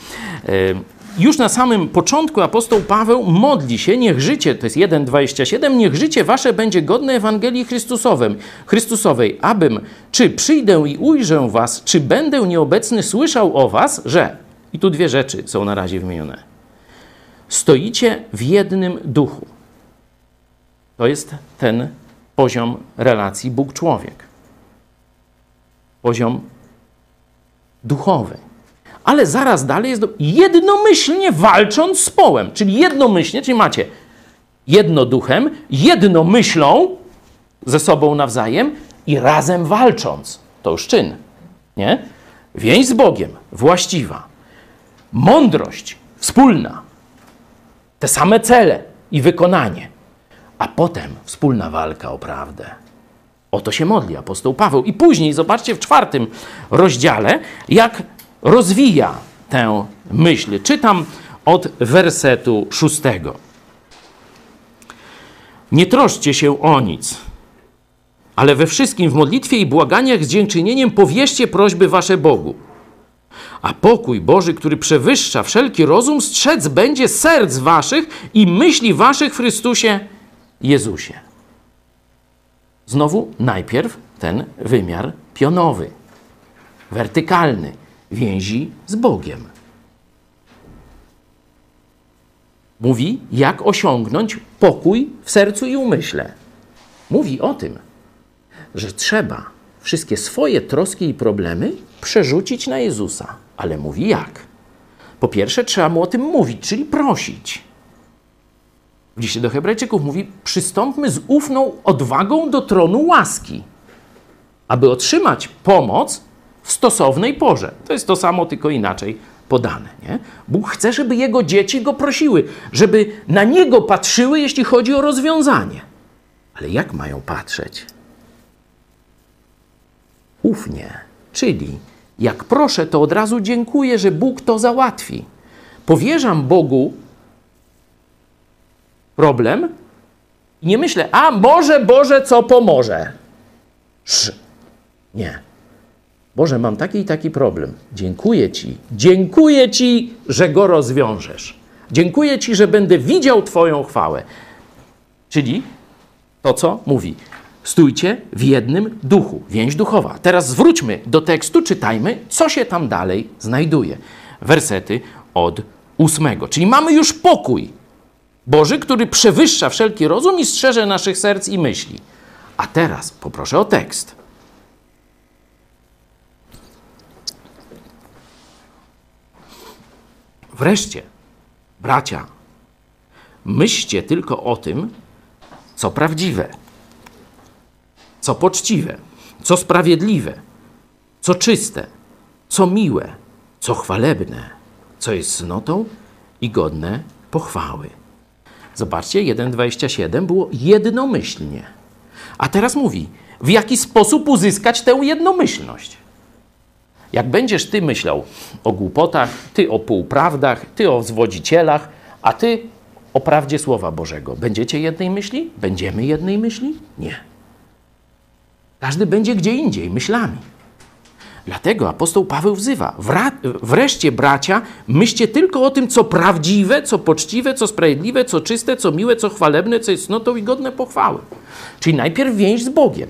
Yy, już na samym początku apostoł Paweł modli się, niech życie, to jest 1,27, niech życie wasze będzie godne Ewangelii Chrystusowem, Chrystusowej, abym, czy przyjdę i ujrzę was, czy będę nieobecny, słyszał o was, że, i tu dwie rzeczy są na razie wymienione, stoicie w jednym duchu. To jest ten poziom relacji Bóg-człowiek. Poziom duchowy ale zaraz dalej jest do... jednomyślnie walcząc z połem, czyli jednomyślnie, czyli macie jedno duchem, jedno myślą ze sobą nawzajem i razem walcząc. To już czyn, nie? Więź z Bogiem, właściwa. Mądrość wspólna. Te same cele i wykonanie. A potem wspólna walka o prawdę. O to się modli apostoł Paweł. I później zobaczcie w czwartym rozdziale, jak rozwija tę myśl. Czytam od wersetu szóstego. Nie troszcie się o nic, ale we wszystkim w modlitwie i błaganiach z dziękczynieniem powierzcie prośby wasze Bogu. A pokój Boży, który przewyższa wszelki rozum, strzec będzie serc waszych i myśli waszych w Chrystusie Jezusie. Znowu najpierw ten wymiar pionowy, wertykalny więzi z Bogiem. Mówi, jak osiągnąć pokój w sercu i umyśle. Mówi o tym, że trzeba wszystkie swoje troski i problemy przerzucić na Jezusa. Ale mówi jak? Po pierwsze, trzeba mu o tym mówić, czyli prosić. W liście do Hebrajczyków mówi: przystąpmy z ufną odwagą do tronu łaski, aby otrzymać pomoc w stosownej porze. To jest to samo, tylko inaczej podane. Nie? Bóg chce, żeby jego dzieci go prosiły, żeby na niego patrzyły, jeśli chodzi o rozwiązanie. Ale jak mają patrzeć? Ufnie, czyli jak proszę, to od razu dziękuję, że Bóg to załatwi. Powierzam Bogu problem i nie myślę, a może Boże, co pomoże. Sz. Nie. Boże, mam taki i taki problem. Dziękuję Ci. Dziękuję Ci, że go rozwiążesz. Dziękuję Ci, że będę widział Twoją chwałę. Czyli to, co mówi. Stójcie w jednym duchu, więź duchowa. Teraz zwróćmy do tekstu, czytajmy, co się tam dalej znajduje. Wersety od ósmego. Czyli mamy już pokój Boży, który przewyższa wszelki rozum i strzeże naszych serc i myśli. A teraz poproszę o tekst. Wreszcie, bracia, myślcie tylko o tym, co prawdziwe, co poczciwe, co sprawiedliwe, co czyste, co miłe, co chwalebne, co jest cnotą i godne pochwały. Zobaczcie, 1,27 było jednomyślnie. A teraz mówi, w jaki sposób uzyskać tę jednomyślność. Jak będziesz ty myślał o głupotach, ty o półprawdach, ty o zwodzicielach, a ty o prawdzie Słowa Bożego, będziecie jednej myśli? Będziemy jednej myśli? Nie. Każdy będzie gdzie indziej myślami. Dlatego apostoł Paweł wzywa: wreszcie, bracia, myślcie tylko o tym, co prawdziwe, co poczciwe, co sprawiedliwe, co czyste, co miłe, co chwalebne, co jest cnotą i godne pochwały. Czyli najpierw więź z Bogiem.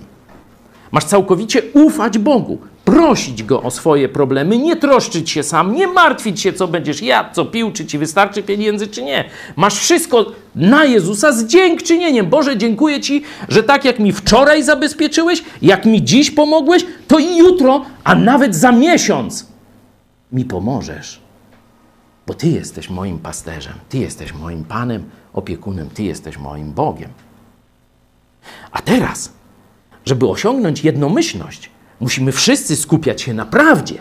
Masz całkowicie ufać Bogu prosić Go o swoje problemy, nie troszczyć się sam, nie martwić się, co będziesz jadł, co pił, czy Ci wystarczy pieniędzy, czy nie. Masz wszystko na Jezusa z dziękczynieniem. Boże, dziękuję Ci, że tak jak mi wczoraj zabezpieczyłeś, jak mi dziś pomogłeś, to i jutro, a nawet za miesiąc mi pomożesz. Bo Ty jesteś moim pasterzem, Ty jesteś moim Panem, opiekunem, Ty jesteś moim Bogiem. A teraz, żeby osiągnąć jednomyślność, Musimy wszyscy skupiać się na prawdzie.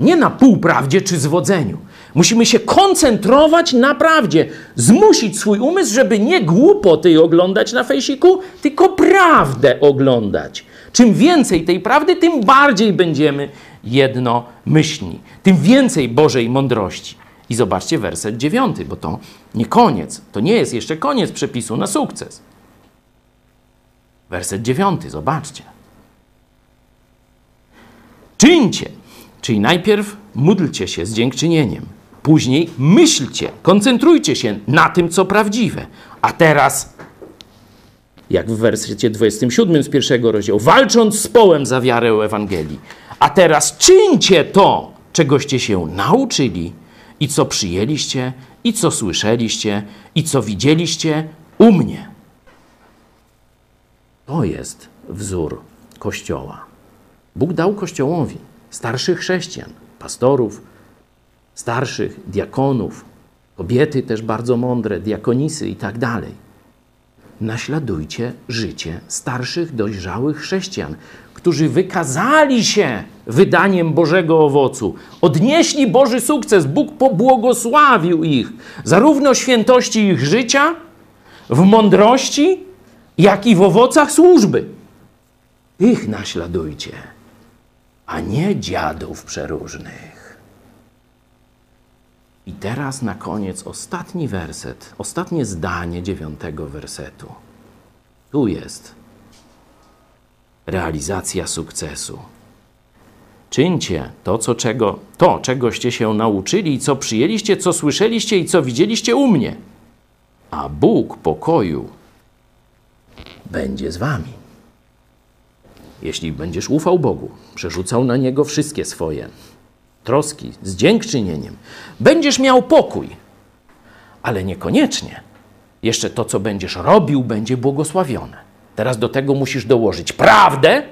Nie na półprawdzie czy zwodzeniu. Musimy się koncentrować na prawdzie, zmusić swój umysł, żeby nie głupoty oglądać na fejsiku, tylko prawdę oglądać. Czym więcej tej prawdy, tym bardziej będziemy jednomyślni, tym więcej Bożej mądrości. I zobaczcie werset dziewiąty, bo to nie koniec, to nie jest jeszcze koniec przepisu na sukces. Werset dziewiąty, zobaczcie. Czyńcie, czyli najpierw módlcie się z dziękczynieniem, później myślcie, koncentrujcie się na tym, co prawdziwe, a teraz, jak w wersecie 27 z pierwszego rozdziału, walcząc z połem za wiarę Ewangelii, a teraz czyńcie to, czegoście się nauczyli i co przyjęliście, i co słyszeliście, i co widzieliście u mnie. To jest wzór Kościoła. Bóg dał Kościołowi starszych chrześcijan, pastorów, starszych diakonów, kobiety też bardzo mądre, diakonisy i tak dalej. Naśladujcie życie starszych, dojrzałych chrześcijan, którzy wykazali się wydaniem Bożego owocu, odnieśli Boży sukces, Bóg pobłogosławił ich, zarówno świętości ich życia, w mądrości, jak i w owocach służby. Ich naśladujcie, a nie dziadów przeróżnych. I teraz na koniec ostatni werset, ostatnie zdanie dziewiątego wersetu. Tu jest realizacja sukcesu. Czyńcie to, co czego, to, czegoście się nauczyli, co przyjęliście, co słyszeliście i co widzieliście u mnie. A Bóg pokoju będzie z wami. Jeśli będziesz ufał Bogu, przerzucał na Niego wszystkie swoje troski z dziękczynieniem, będziesz miał pokój, ale niekoniecznie jeszcze to, co będziesz robił, będzie błogosławione. Teraz do tego musisz dołożyć prawdę,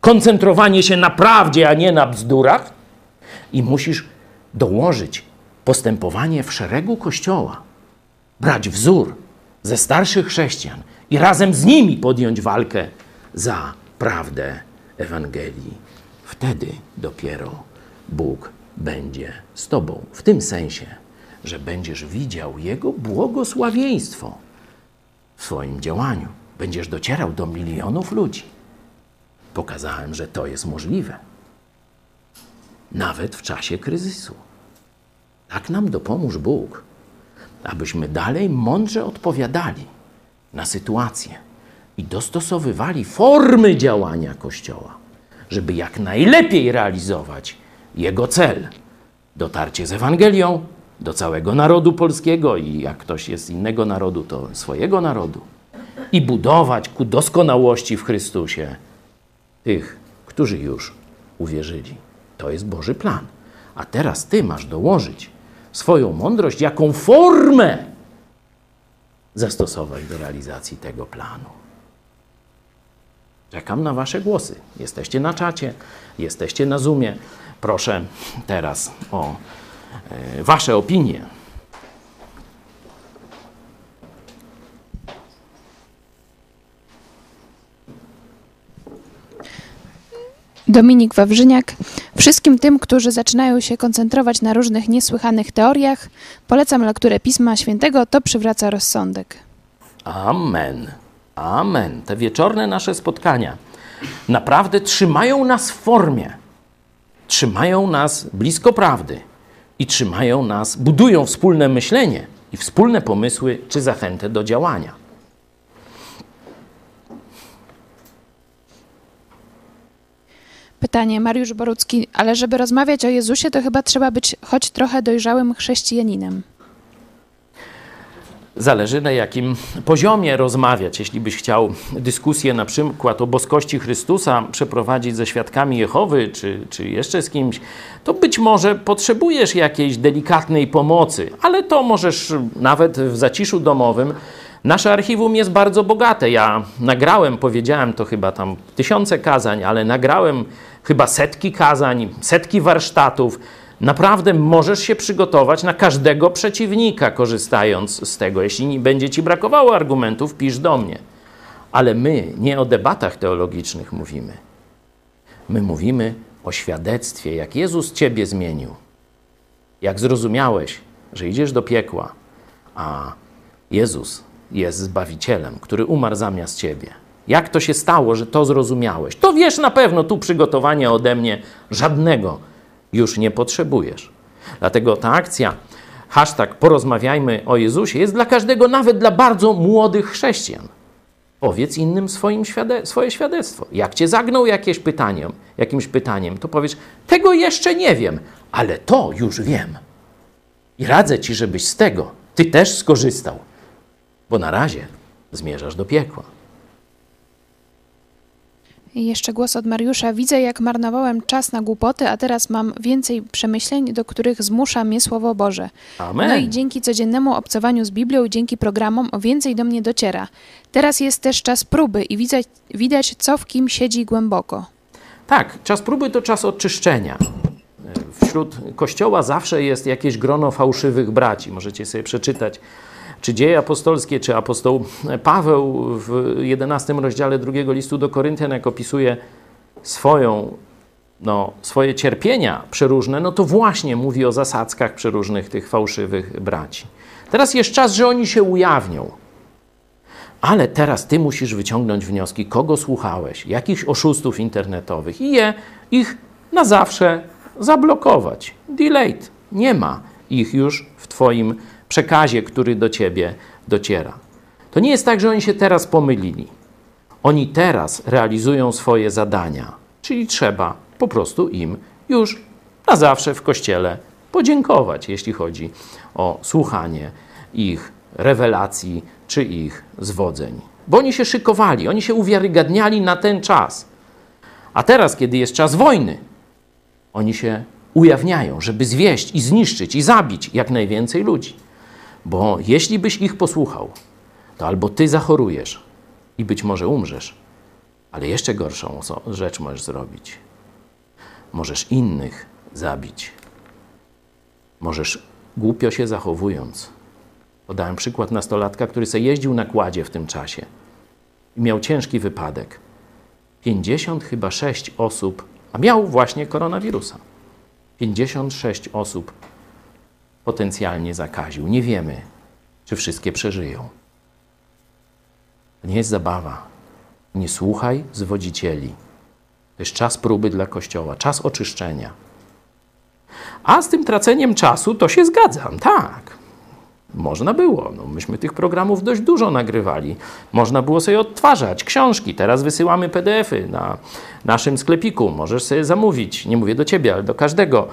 koncentrowanie się na prawdzie, a nie na bzdurach, i musisz dołożyć postępowanie w szeregu Kościoła, brać wzór ze starszych chrześcijan i razem z nimi podjąć walkę za prawdę Ewangelii. Wtedy dopiero Bóg będzie z Tobą. W tym sensie, że będziesz widział Jego błogosławieństwo w swoim działaniu. Będziesz docierał do milionów ludzi. Pokazałem, że to jest możliwe. Nawet w czasie kryzysu. Tak nam dopomóż Bóg, abyśmy dalej mądrze odpowiadali na sytuację i dostosowywali formy działania Kościoła, żeby jak najlepiej realizować jego cel dotarcie z Ewangelią do całego narodu polskiego i jak ktoś jest innego narodu, to swojego narodu i budować ku doskonałości w Chrystusie tych, którzy już uwierzyli. To jest Boży plan. A teraz ty masz dołożyć swoją mądrość, jaką formę zastosować do realizacji tego planu. Czekam na Wasze głosy. Jesteście na czacie, jesteście na Zoomie. Proszę teraz o e, Wasze opinie.
Dominik Wawrzyniak. Wszystkim tym, którzy zaczynają się koncentrować na różnych niesłychanych teoriach, polecam lekturę Pisma Świętego, to przywraca rozsądek.
Amen. Amen. Te wieczorne nasze spotkania naprawdę trzymają nas w formie. Trzymają nas blisko prawdy i trzymają nas, budują wspólne myślenie i wspólne pomysły czy zachętę do działania.
Pytanie, Mariusz Borucki, ale żeby rozmawiać o Jezusie, to chyba trzeba być choć trochę dojrzałym chrześcijaninem.
Zależy na jakim poziomie rozmawiać. Jeśli byś chciał dyskusję na przykład o boskości Chrystusa przeprowadzić ze świadkami Jehowy, czy, czy jeszcze z kimś, to być może potrzebujesz jakiejś delikatnej pomocy, ale to możesz nawet w zaciszu domowym. Nasze archiwum jest bardzo bogate. Ja nagrałem, powiedziałem to chyba tam tysiące kazań, ale nagrałem chyba setki kazań, setki warsztatów. Naprawdę możesz się przygotować na każdego przeciwnika, korzystając z tego. Jeśli będzie ci brakowało argumentów, pisz do mnie. Ale my nie o debatach teologicznych mówimy. My mówimy o świadectwie, jak Jezus ciebie zmienił. Jak zrozumiałeś, że idziesz do piekła, a Jezus jest Zbawicielem, który umarł zamiast ciebie. Jak to się stało, że to zrozumiałeś? To wiesz na pewno, tu przygotowania ode mnie żadnego już nie potrzebujesz. Dlatego ta akcja, hashtag porozmawiajmy o Jezusie, jest dla każdego, nawet dla bardzo młodych chrześcijan. Powiedz innym swoim świade swoje świadectwo. Jak cię zagnął jakieś pytaniem, jakimś pytaniem, to powiedz, tego jeszcze nie wiem, ale to już wiem. I radzę ci, żebyś z tego ty też skorzystał, bo na razie zmierzasz do piekła.
Jeszcze głos od Mariusza. Widzę, jak marnowałem czas na głupoty, a teraz mam więcej przemyśleń, do których zmusza mnie Słowo Boże.
Amen.
No i dzięki codziennemu obcowaniu z Biblią dzięki programom o więcej do mnie dociera. Teraz jest też czas próby i widać, widać co w kim siedzi głęboko.
Tak, czas próby to czas oczyszczenia. Wśród kościoła zawsze jest jakieś grono fałszywych braci. Możecie sobie przeczytać, czy dzieje apostolskie, czy apostoł Paweł w 11 rozdziale drugiego listu do Koryntian, jak opisuje swoją, no, swoje cierpienia przeróżne, no to właśnie mówi o zasadzkach przeróżnych tych fałszywych braci. Teraz jest czas, że oni się ujawnią. Ale teraz ty musisz wyciągnąć wnioski, kogo słuchałeś, jakichś oszustów internetowych i je ich na zawsze zablokować. Delayed. Nie ma ich już w twoim przekazie, który do ciebie dociera. To nie jest tak, że oni się teraz pomylili. Oni teraz realizują swoje zadania, czyli trzeba po prostu im już na zawsze w kościele podziękować, jeśli chodzi o słuchanie ich rewelacji czy ich zwodzeń. Bo oni się szykowali, oni się uwiarygadniali na ten czas. A teraz, kiedy jest czas wojny, oni się ujawniają, żeby zwieść i zniszczyć i zabić jak najwięcej ludzi. Bo jeśli byś ich posłuchał, to albo ty zachorujesz i być może umrzesz, ale jeszcze gorszą rzecz możesz zrobić. Możesz innych zabić. Możesz głupio się zachowując. Podałem przykład nastolatka, który sobie jeździł na kładzie w tym czasie i miał ciężki wypadek. 50 chyba 6 osób, a miał właśnie koronawirusa. 56 osób potencjalnie zakaził. Nie wiemy, czy wszystkie przeżyją. To nie jest zabawa. Nie słuchaj zwodzicieli. To jest czas próby dla Kościoła, czas oczyszczenia. A z tym traceniem czasu to się zgadzam, tak. Można było. No, myśmy tych programów dość dużo nagrywali. Można było sobie odtwarzać książki. Teraz wysyłamy PDFy na naszym sklepiku. Możesz sobie zamówić. Nie mówię do ciebie, ale do każdego.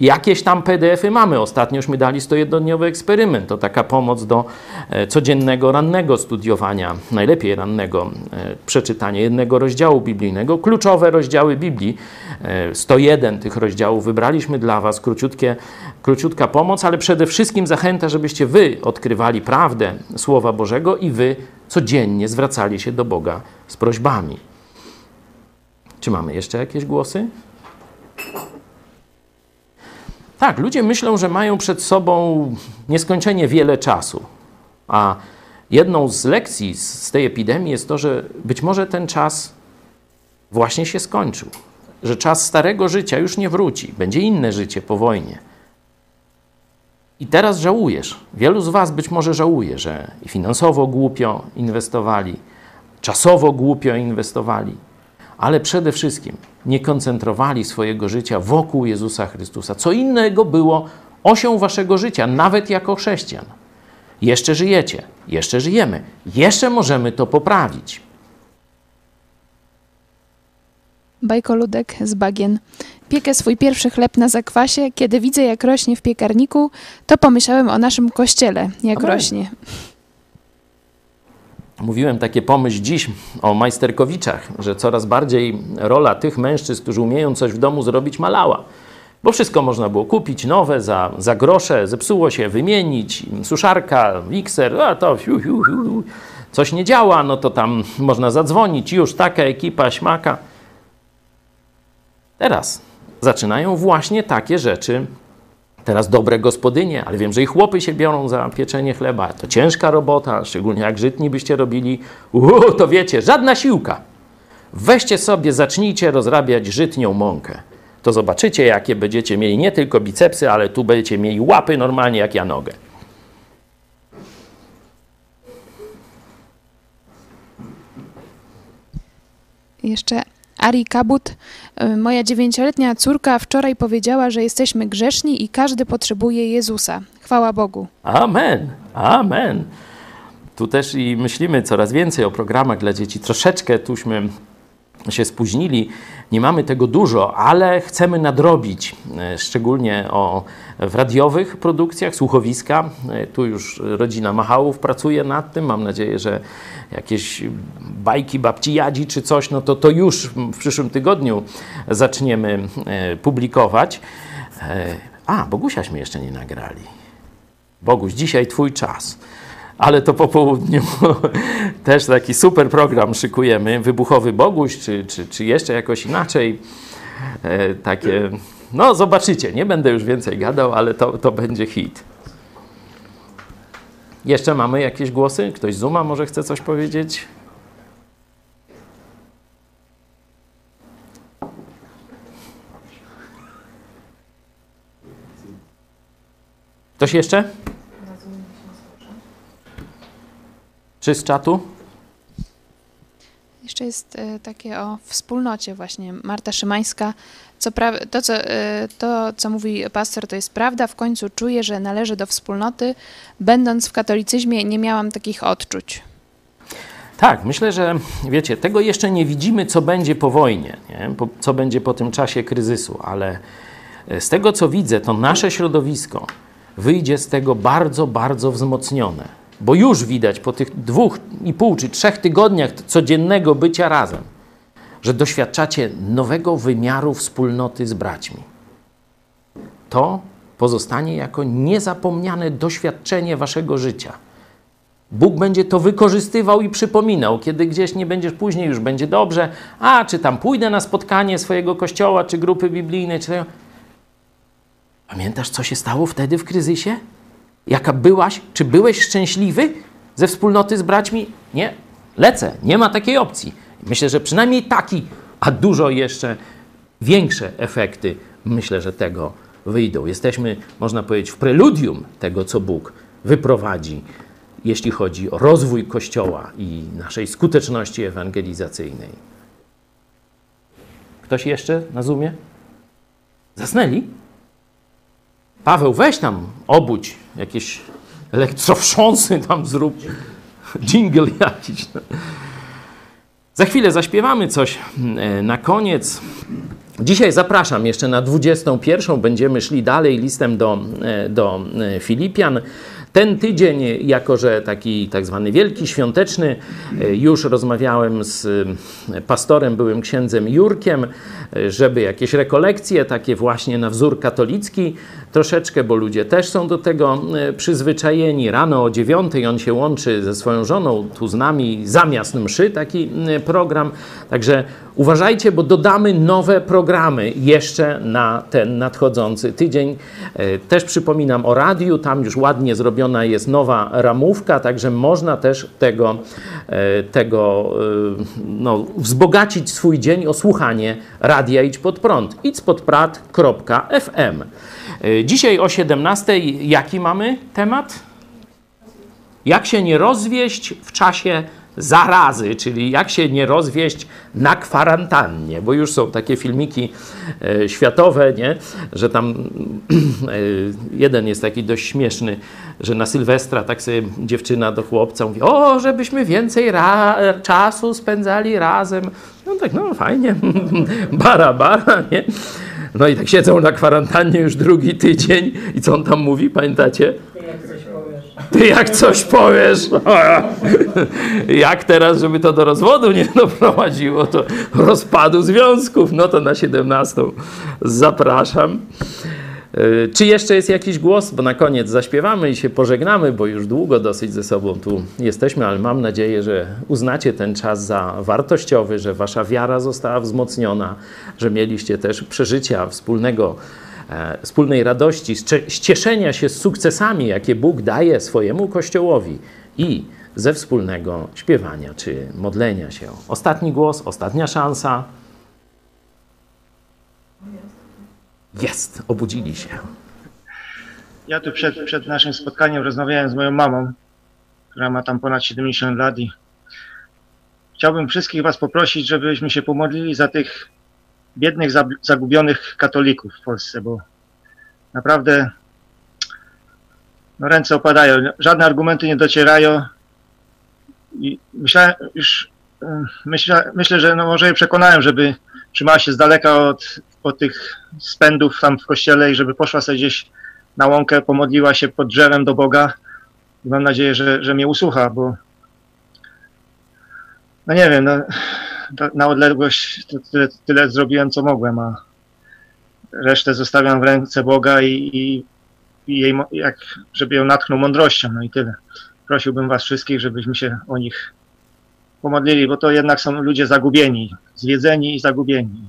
E, Jakieś tam PDFy mamy. Ostatniośmy dali 101-dniowy eksperyment. To taka pomoc do e, codziennego, rannego studiowania, najlepiej rannego e, przeczytania jednego rozdziału biblijnego. Kluczowe rozdziały Biblii, 101 tych rozdziałów wybraliśmy dla Was. Króciutkie, króciutka pomoc, ale przede wszystkim zachęta, żebyście Wy odkrywali prawdę Słowa Bożego i Wy codziennie zwracali się do Boga z prośbami. Czy mamy jeszcze jakieś głosy? Tak, ludzie myślą, że mają przed sobą nieskończenie wiele czasu. A jedną z lekcji z tej epidemii jest to, że być może ten czas właśnie się skończył. Że czas starego życia już nie wróci, będzie inne życie po wojnie. I teraz żałujesz. Wielu z Was być może żałuje, że finansowo głupio inwestowali, czasowo głupio inwestowali ale przede wszystkim nie koncentrowali swojego życia wokół Jezusa Chrystusa. Co innego było osią waszego życia, nawet jako chrześcijan. Jeszcze żyjecie, jeszcze żyjemy, jeszcze możemy to poprawić.
Bajkoludek z bagien. Piekę swój pierwszy chleb na zakwasie. Kiedy widzę, jak rośnie w piekarniku, to pomyślałem o naszym kościele, jak
Amen.
rośnie.
Mówiłem takie pomyśl dziś o majsterkowiczach, że coraz bardziej rola tych mężczyzn, którzy umieją coś w domu zrobić, malała. Bo wszystko można było kupić nowe za, za grosze, zepsuło się, wymienić, suszarka, mikser, a to fiu, fiu, fiu, coś nie działa, no to tam można zadzwonić, już taka ekipa, śmaka. Teraz zaczynają właśnie takie rzeczy Teraz dobre gospodynie, ale wiem, że i chłopy się biorą za pieczenie chleba. To ciężka robota, szczególnie jak żytni byście robili. Uuu, to wiecie, żadna siłka. Weźcie sobie, zacznijcie rozrabiać żytnią mąkę. To zobaczycie, jakie będziecie mieli nie tylko bicepsy, ale tu będziecie mieli łapy normalnie jak ja nogę.
Jeszcze Ari Kabut. Y, Moja dziewięcioletnia córka wczoraj powiedziała, że jesteśmy grzeszni i każdy potrzebuje Jezusa. Chwała Bogu.
Amen, amen. Tu też i myślimy coraz więcej o programach dla dzieci. Troszeczkę tuśmy się spóźnili, nie mamy tego dużo, ale chcemy nadrobić, e, szczególnie o, w radiowych produkcjach, słuchowiska. E, Tu już rodzina Machałów pracuje nad tym. Mam nadzieję, że jakieś bajki babci Jadzi czy coś, no to to już w przyszłym tygodniu zaczniemy e, publikować. A, Bogusiaśmy jeszcze nie nagrali. Boguś, dzisiaj Twój czas. Ale to po południu też taki super program szykujemy. Wybuchowy Boguś, czy, czy, czy jeszcze jakoś inaczej. E, takie, no zobaczycie, nie będę już więcej gadał, ale to, to będzie hit. Jeszcze mamy jakieś głosy? Ktoś z Zuma może chce coś powiedzieć? Ktoś jeszcze? Czy z czatu?
Jeszcze jest e, takie o wspólnocie właśnie. Marta Szymańska. Co pra- to, co, e, to, co mówi pastor, to jest prawda. W końcu czuję, że należę do wspólnoty. Będąc w katolicyzmie, nie miałam takich odczuć.
Tak, myślę, że wiecie, tego jeszcze nie widzimy, co będzie po wojnie, nie? Po, co będzie po tym czasie kryzysu, ale e, z tego, co widzę, to nasze środowisko wyjdzie z tego bardzo, bardzo wzmocnione. Bo już widać po tych dwóch i pół czy trzech tygodniach codziennego bycia razem, że doświadczacie nowego wymiaru wspólnoty z braćmi. To pozostanie jako niezapomniane doświadczenie waszego życia. Bóg będzie to wykorzystywał i przypominał, kiedy gdzieś nie będziesz później, już będzie dobrze. A, czy tam pójdę na spotkanie swojego kościoła, czy grupy biblijnej, czy. Pamiętasz, co się stało wtedy w kryzysie? Jaka byłaś? Czy byłeś szczęśliwy ze wspólnoty z braćmi? Nie. Lecę. Nie ma takiej opcji. Myślę, że przynajmniej taki, a dużo jeszcze większe efekty, myślę, że tego wyjdą. Jesteśmy, można powiedzieć, w preludium tego, co Bóg wyprowadzi, jeśli chodzi o rozwój Kościoła i naszej skuteczności ewangelizacyjnej. Ktoś jeszcze na Zoomie? Zasnęli? Paweł, weź tam, obudź jakieś elektrowstrząsy tam zrób. Jingle jakiś. Za chwilę zaśpiewamy coś e, na koniec. Dzisiaj zapraszam jeszcze na 21. Będziemy szli dalej listem do, e, do e, Filipian. Ten tydzień, jako że taki tak zwany wielki, świąteczny, już rozmawiałem z pastorem, byłym księdzem Jurkiem, żeby jakieś rekolekcje, takie właśnie na wzór katolicki, troszeczkę, bo ludzie też są do tego e, przyzwyczajeni. Rano o dziewiątej on się łączy ze swoją żoną, tu z nami, zamiast mszy taki e, program. Także uważajcie, bo dodamy nowe programy jeszcze na ten nadchodzący tydzień. E, Też przypominam o radiu, tam już ładnie zrobiona jest nowa ramówka, także można też tego, tego no, wzbogacić swój dzień o słuchanie radia Idź Pod Prąd. idźpodprad.fm E, Dzisiaj o 17 jaki mamy temat? Jak się nie rozwieść w czasie zarazy, czyli jak się nie rozwieść na kwarantannie, bo już są takie filmiki e, światowe, nie? że tam e, jeden jest taki dość śmieszny, że na Sylwestra tak sobie dziewczyna do chłopca mówi, o, żebyśmy więcej czasu spędzali razem. No tak, no fajnie, bara, bara, nie? No i tak siedzą na kwarantannie już drugi tydzień. I co on tam mówi, pamiętacie? Ty jak coś powiesz, jak teraz, żeby to do rozwodu nie doprowadziło, to rozpadu związków, no to na 17 zapraszam. Yy, Czy jeszcze jest jakiś głos? Bo na koniec zaśpiewamy i się pożegnamy, bo już długo dosyć ze sobą tu jesteśmy, ale mam nadzieję, że uznacie ten czas za wartościowy, że wasza wiara została wzmocniona, że mieliście też przeżycia wspólnego e, wspólnej radości, z cieszenia się z sukcesami, jakie Bóg daje swojemu Kościołowi i ze wspólnego śpiewania czy modlenia się. Ostatni głos, ostatnia szansa. Jest, obudzili się.
Ja tu przed, przed naszym spotkaniem rozmawiałem z moją mamą, która ma tam ponad 70 lat i chciałbym wszystkich Was poprosić, żebyśmy się pomodlili za tych biednych, zagubionych katolików w Polsce, bo naprawdę no, ręce opadają, żadne argumenty nie docierają i myślałem już, myślę, myślę że no może je przekonałem, żeby trzymała się z daleka od, od tych spędów tam w kościele i żeby poszła sobie gdzieś na łąkę, pomodliła się pod drzewem do Boga i mam nadzieję, że, że mnie usłucha, bo no nie wiem, no, na odległość tyle, tyle zrobiłem, co mogłem, a resztę zostawiam w ręce Boga i, i, i jej, jak, żeby ją natchnął mądrością, no i tyle. Prosiłbym was wszystkich, żebyśmy się o nich pomodlili, bo to jednak są ludzie zagubieni, zwiedzeni i zagubieni.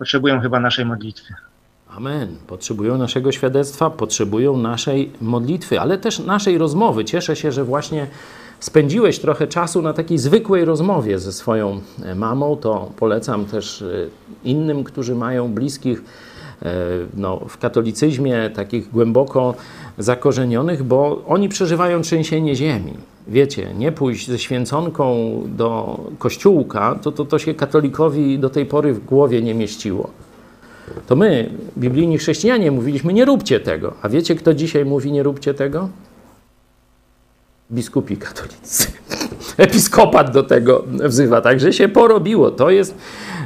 Potrzebują chyba naszej modlitwy.
Amen. Potrzebują naszego świadectwa, potrzebują naszej modlitwy, ale też naszej rozmowy. Cieszę się, że właśnie spędziłeś trochę czasu na takiej zwykłej rozmowie ze swoją e, mamą. To polecam też e, innym, którzy mają bliskich e, no, w katolicyzmie, takich głęboko zakorzenionych, bo oni przeżywają trzęsienie ziemi. Wiecie, nie pójść ze święconką do kościółka, to, to, to się katolikowi do tej pory w głowie nie mieściło. To my, biblijni chrześcijanie, mówiliśmy, nie róbcie tego. A wiecie, kto dzisiaj mówi, nie róbcie tego? Biskupi katolicy. Episkopat do tego wzywa. Także się porobiło. To jest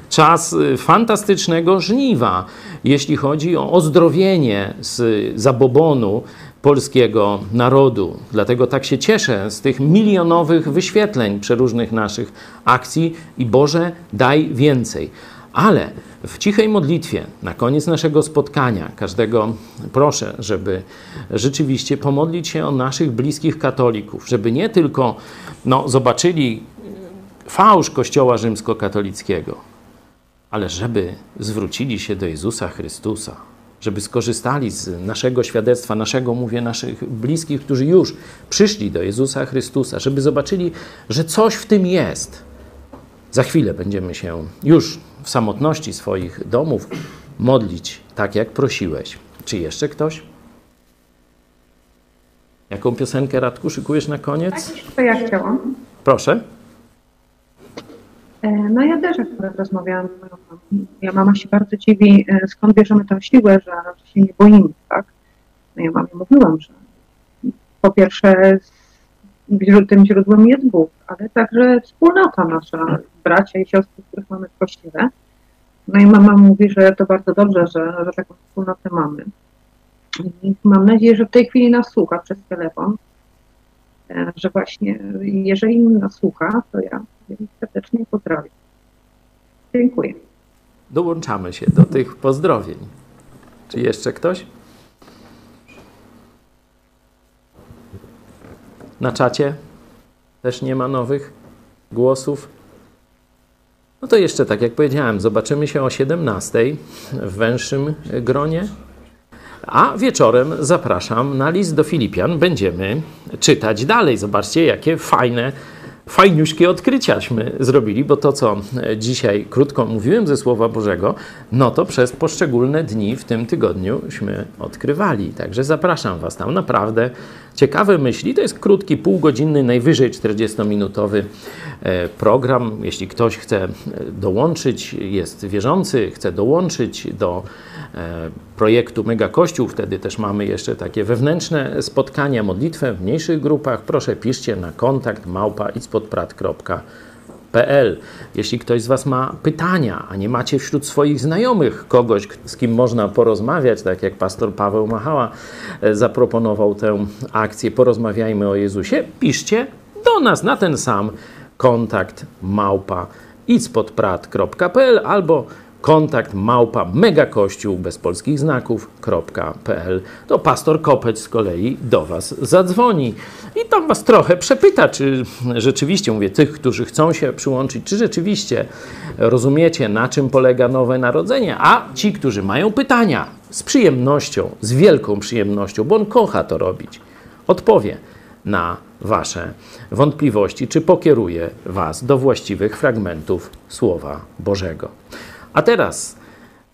czas y, fantastycznego żniwa, jeśli chodzi o ozdrowienie z zabobonu polskiego narodu. Dlatego tak się cieszę z tych milionowych wyświetleń przeróżnych naszych akcji i Boże, daj więcej. Ale w cichej modlitwie, na koniec naszego spotkania, każdego proszę, żeby rzeczywiście pomodlić się o naszych bliskich katolików, żeby nie tylko no, zobaczyli fałsz Kościoła rzymskokatolickiego, ale żeby zwrócili się do Jezusa Chrystusa, żeby skorzystali z naszego świadectwa, naszego, mówię, naszych bliskich, którzy już przyszli do Jezusa Chrystusa, żeby zobaczyli, że coś w tym jest. Za chwilę będziemy się już w samotności swoich domów modlić tak, jak prosiłeś. Czy jeszcze ktoś? Jaką piosenkę, Radku, szykujesz na koniec?
To ja chciałam.
Proszę.
E, No ja też akurat rozmawiałam z moją mamą. Moja mama się bardzo dziwi, e, skąd bierzemy tę siłę, że, że się nie boimy, tak? No ja mamie mówiłam, że po pierwsze tym źródłem jest Bóg, ale także wspólnota nasza, bracia i siostry, których mamy w kościele. No i mama mówi, że to bardzo dobrze, że, że taką wspólnotę mamy. I mam nadzieję, że w tej chwili nas słucha przez telefon, że właśnie jeżeli nas słucha, to ja serdecznie pozdrawiam. Dziękuję.
Dołączamy się do tych pozdrowień. Czy jeszcze ktoś? Na czacie też nie ma nowych głosów. No to jeszcze, tak jak powiedziałem, zobaczymy się o 17 w węższym gronie. A wieczorem zapraszam na list do Filipian. Będziemy czytać dalej. Zobaczcie, jakie fajne, fajniuśkie odkryciaśmy zrobili, bo to, co dzisiaj krótko mówiłem ze Słowa Bożego, no to przez poszczególne dni w tym tygodniuśmy odkrywali. Także zapraszam Was tam. Naprawdę ciekawe myśli. To jest krótki, półgodzinny, najwyżej 40-minutowy e, program. Jeśli ktoś chce e, dołączyć, jest wierzący, chce dołączyć do projektu Mega Kościół, wtedy też mamy jeszcze takie wewnętrzne spotkania, modlitwę w mniejszych grupach. Proszę piszcie na kontakt małpa PL. Jeśli ktoś z Was ma pytania, a nie macie wśród swoich znajomych kogoś, z kim można porozmawiać, tak jak pastor Paweł Machała e, zaproponował tę akcję, porozmawiajmy o Jezusie, piszcie do nas na ten sam kontakt małpa itspodprat.pl albo kontakt małpa megakościół bez polskich znaków.pl. To pastor Kopeć z kolei do Was zadzwoni i tam Was trochę przepyta, czy rzeczywiście, mówię, tych, którzy chcą się przyłączyć, czy rzeczywiście rozumiecie, na czym polega nowe narodzenie, a ci, którzy mają pytania, z przyjemnością, z wielką przyjemnością, bo on kocha to robić, odpowie na Wasze wątpliwości, czy pokieruje Was do właściwych fragmentów Słowa Bożego. A teraz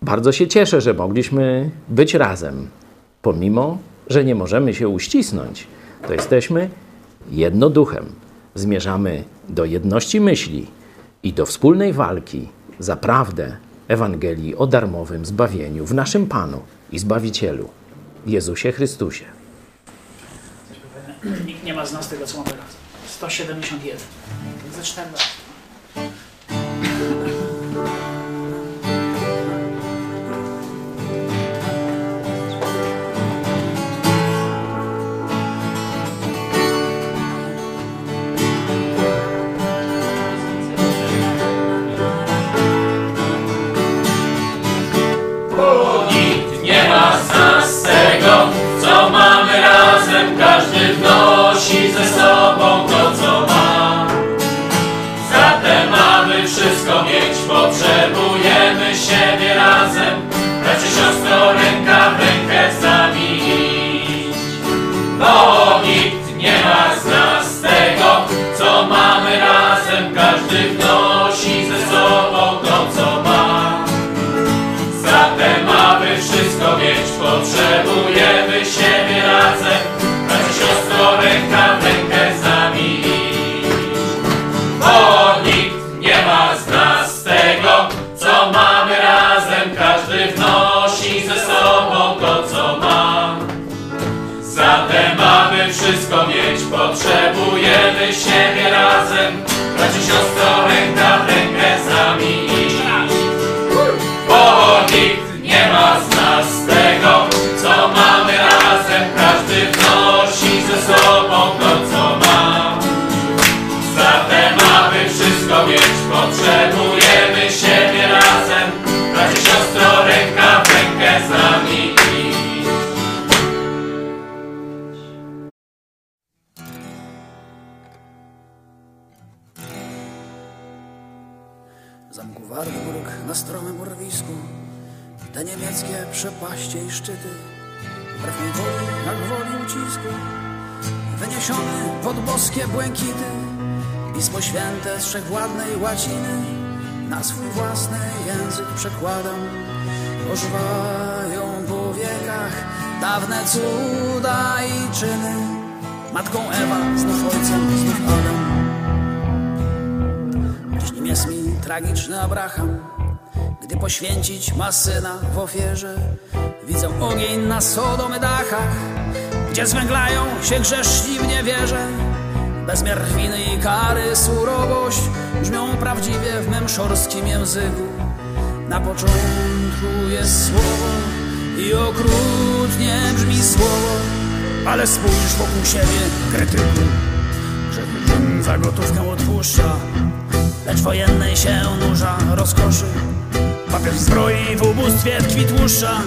bardzo się cieszę, że mogliśmy być razem. Pomimo, że nie możemy się uścisnąć, to jesteśmy jednoduchem. Zmierzamy do jedności myśli i do wspólnej walki za prawdę Ewangelii o darmowym zbawieniu w naszym Panu i Zbawicielu, Jezusie Chrystusie.
Nikt nie ma z nas tego, co mamy razem. 171. Ze
na stromym urwisku Te niemieckie przepaście i szczyty. Wbrew mej woli, jak woli ucisku Wyniesiony pod boskie błękity. Pismo Święte z wszechwładnej łaciny Na swój własny język przekładam. Ożywają po wiekach Dawne cuda i czyny. Matką Ewa, znów ojcem, znów Adam. Dziś nim jest mi tragiczny Abraham, gdy poświęcić ma syna w ofierze. Widzę ogień na Sodom dachach, gdzie zwęglają się grzeszni w niewierze. Bezmiar winy i kary, surowość brzmią prawdziwie w mym szorskim języku. Na początku jest słowo i okrutnie brzmi słowo, ale spójrz wokół siebie, krytyku, ten za gotówkę odpuszcza, lecz wojennej się nurza rozkoszy. Papież zbroi w ubóstwie tkwi tłuszcza,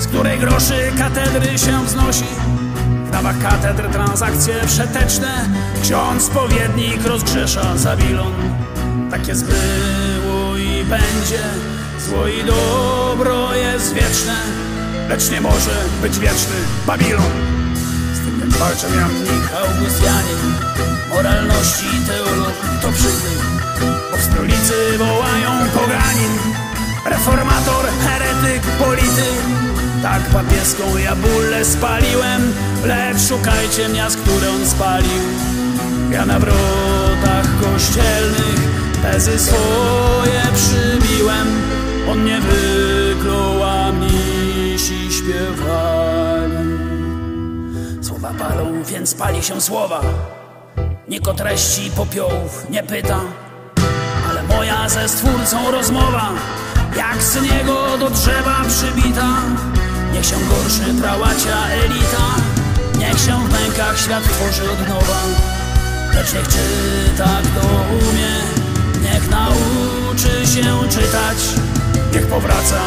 z której groszy katedry się wznosi. W dawach katedr transakcje przeteczne, ksiądz spowiednik rozgrzesza Zabilon. Tak jest było i będzie, zło i dobro jest wieczne, lecz nie może być wieczny Babilon. Z tym więc walczę ja Michał Augustianin, moralności teolog to przytyk, bo w stolicy wołają poganin, reformator, heretyk, polityk. Tak papieską ja bólę spaliłem, lecz szukajcie miast, które on spalił. Ja na wrotach kościelnych tezy swoje przybiłem, on nie wyklął, a mnisi śpiewali. Słowa palą, więc pali się słowa. Nikt o treści popiołów nie pyta, ale moja ze stwórcą rozmowa, jak z niego do drzewa przybita. Niech się gorszy prałacia elita, niech się w mękach świat tworzy od nowa. Lecz niech czyta kto umie, niech nauczy się czytać, niech powraca